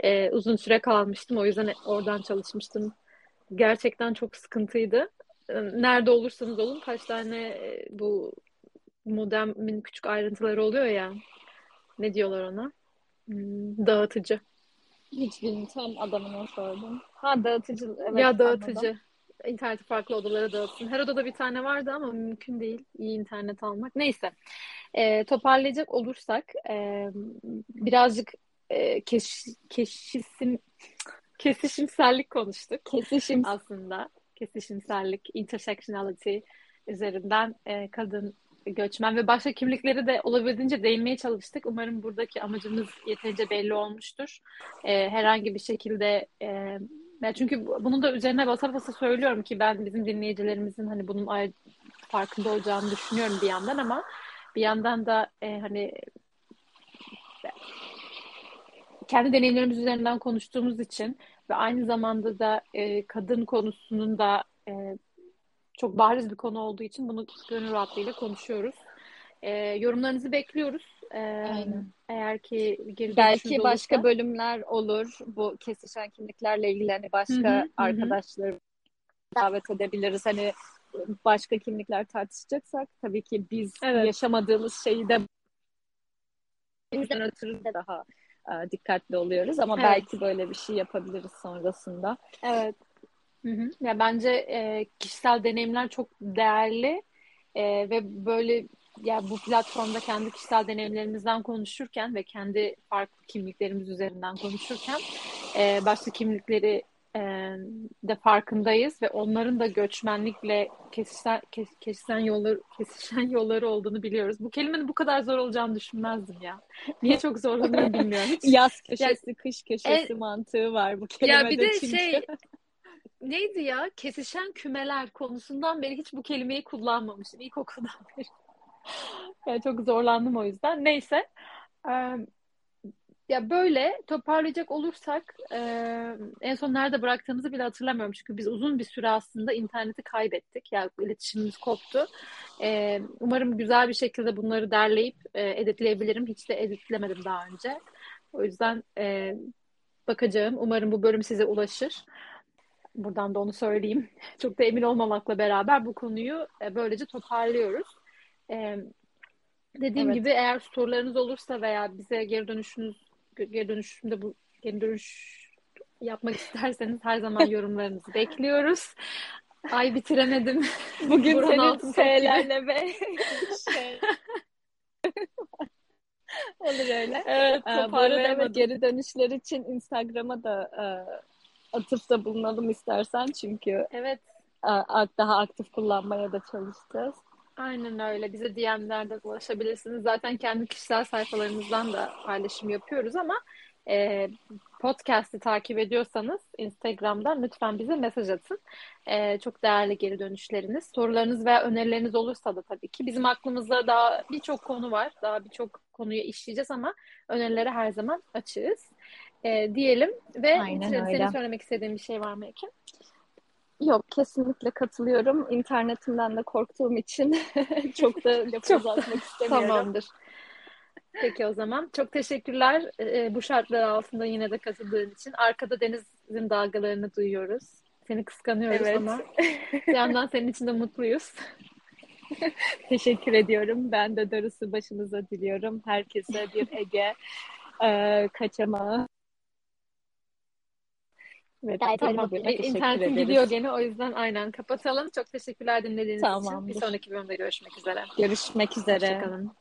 [SPEAKER 1] Ee, uzun süre kalmıştım. O yüzden oradan çalışmıştım. Gerçekten çok sıkıntıydı. Ee, nerede olursanız olun kaç tane e, bu modemin küçük ayrıntıları oluyor ya. Ne diyorlar ona? Hmm, dağıtıcı.
[SPEAKER 2] Hiç bilmiyorum. Tam adamına sordum. Ha dağıtıcı. Evet,
[SPEAKER 1] ya dağıtıcı. Anladım. İnterneti farklı odalara dağıtsın. Her odada bir tane vardı ama mümkün değil iyi internet almak. Neyse. E, toparlayacak olursak e, birazcık e, keş, keşisim kesişimsellik konuştuk.
[SPEAKER 2] Kesişim
[SPEAKER 1] aslında. Kesişimsellik, intersectionality üzerinden e, kadın göçmen ve başka kimlikleri de olabildiğince değinmeye çalıştık. Umarım buradaki amacımız yeterince belli olmuştur. E, herhangi bir şekilde e, çünkü bunun da üzerine basa basa söylüyorum ki ben bizim dinleyicilerimizin hani bunun farkında olacağını düşünüyorum bir yandan ama bir yandan da e, hani kendi deneyimlerimiz üzerinden konuştuğumuz için ve aynı zamanda da e, kadın konusunun da e, çok bariz bir konu olduğu için bunu gönül rahatlığıyla konuşuyoruz. E, yorumlarınızı bekliyoruz. Aynen. Eğer ki
[SPEAKER 2] geri belki başka olursa. bölümler olur. Bu kesişen kimliklerle ilgili hani başka arkadaşları davet edebiliriz. Hani başka kimlikler tartışacaksak tabii ki biz evet. yaşamadığımız şeyi de bizden ötürü de daha e, dikkatli oluyoruz ama evet. belki böyle bir şey yapabiliriz sonrasında.
[SPEAKER 1] Evet. Hı hı. Ya bence e, kişisel deneyimler çok değerli e, ve böyle ya bu platformda kendi kişisel deneyimlerimizden konuşurken ve kendi farklı kimliklerimiz üzerinden konuşurken e, başka kimlikleri e, de farkındayız ve onların da göçmenlikle kesişen, kes, kesişen yolları kesişen yolları olduğunu biliyoruz. Bu kelimenin bu kadar zor olacağını düşünmezdim ya. Niye çok zorlanıyorum bilmiyorum. Hiç.
[SPEAKER 2] Yaz köşesi, ya, kış köşesi e, mantığı var bu kelimede
[SPEAKER 1] Ya bir de
[SPEAKER 2] çünkü.
[SPEAKER 1] şey neydi ya? Kesişen kümeler konusundan beri hiç bu kelimeyi kullanmamışım ilkokuldan beri. yani çok zorlandım o yüzden. Neyse. Ee, ya böyle toparlayacak olursak e, en son nerede bıraktığımızı bile hatırlamıyorum. Çünkü biz uzun bir süre aslında interneti kaybettik. Yani iletişimimiz koptu. E, umarım güzel bir şekilde bunları derleyip e, editleyebilirim. Hiç de editlemedim daha önce. O yüzden e, bakacağım. Umarım bu bölüm size ulaşır. Buradan da onu söyleyeyim. Çok da emin olmamakla beraber bu konuyu böylece toparlıyoruz. E, dediğim evet. gibi eğer sorularınız olursa veya bize geri dönüşünüz geri dönüşümde bu geri dönüş yapmak isterseniz her zaman yorumlarınızı bekliyoruz. Ay bitiremedim.
[SPEAKER 2] Bugün Burhan senin S'lerle ve şey. Olur öyle.
[SPEAKER 1] Evet,
[SPEAKER 2] ee, bu arada evet, geri dönüşler için Instagram'a da e, atıfta bulunalım istersen çünkü
[SPEAKER 1] evet
[SPEAKER 2] e, daha aktif kullanmaya da çalışacağız.
[SPEAKER 1] Aynen öyle. Bize DM'lerden ulaşabilirsiniz. Zaten kendi kişisel sayfalarımızdan da paylaşım yapıyoruz ama e, podcast'i takip ediyorsanız Instagram'dan lütfen bize mesaj atın. E, çok değerli geri dönüşleriniz. Sorularınız veya önerileriniz olursa da tabii ki. Bizim aklımızda daha birçok konu var. Daha birçok konuyu işleyeceğiz ama önerilere her zaman açığız. E, diyelim ve Aynen senin söylemek istediğin bir şey var mı Ekin?
[SPEAKER 2] Yok kesinlikle katılıyorum. İnternetimden de korktuğum için çok da lafı uzatmak istemiyorum.
[SPEAKER 1] Tamamdır. Peki o zaman. Çok teşekkürler e, bu şartlar altında yine de katıldığın için. Arkada denizin dalgalarını duyuyoruz. Seni kıskanıyoruz evet. ama bir yandan senin için de mutluyuz.
[SPEAKER 2] Teşekkür ediyorum. Ben de darısı başınıza diliyorum. Herkese bir Ege e, kaçamağı.
[SPEAKER 1] Evet, tamam. İnternetim gidiyor gene o yüzden aynen kapatalım. Çok teşekkürler dinlediğiniz Tamamdır. için. Bir sonraki bölümde görüşmek üzere.
[SPEAKER 2] Görüşmek üzere.
[SPEAKER 1] Hoşçakalın.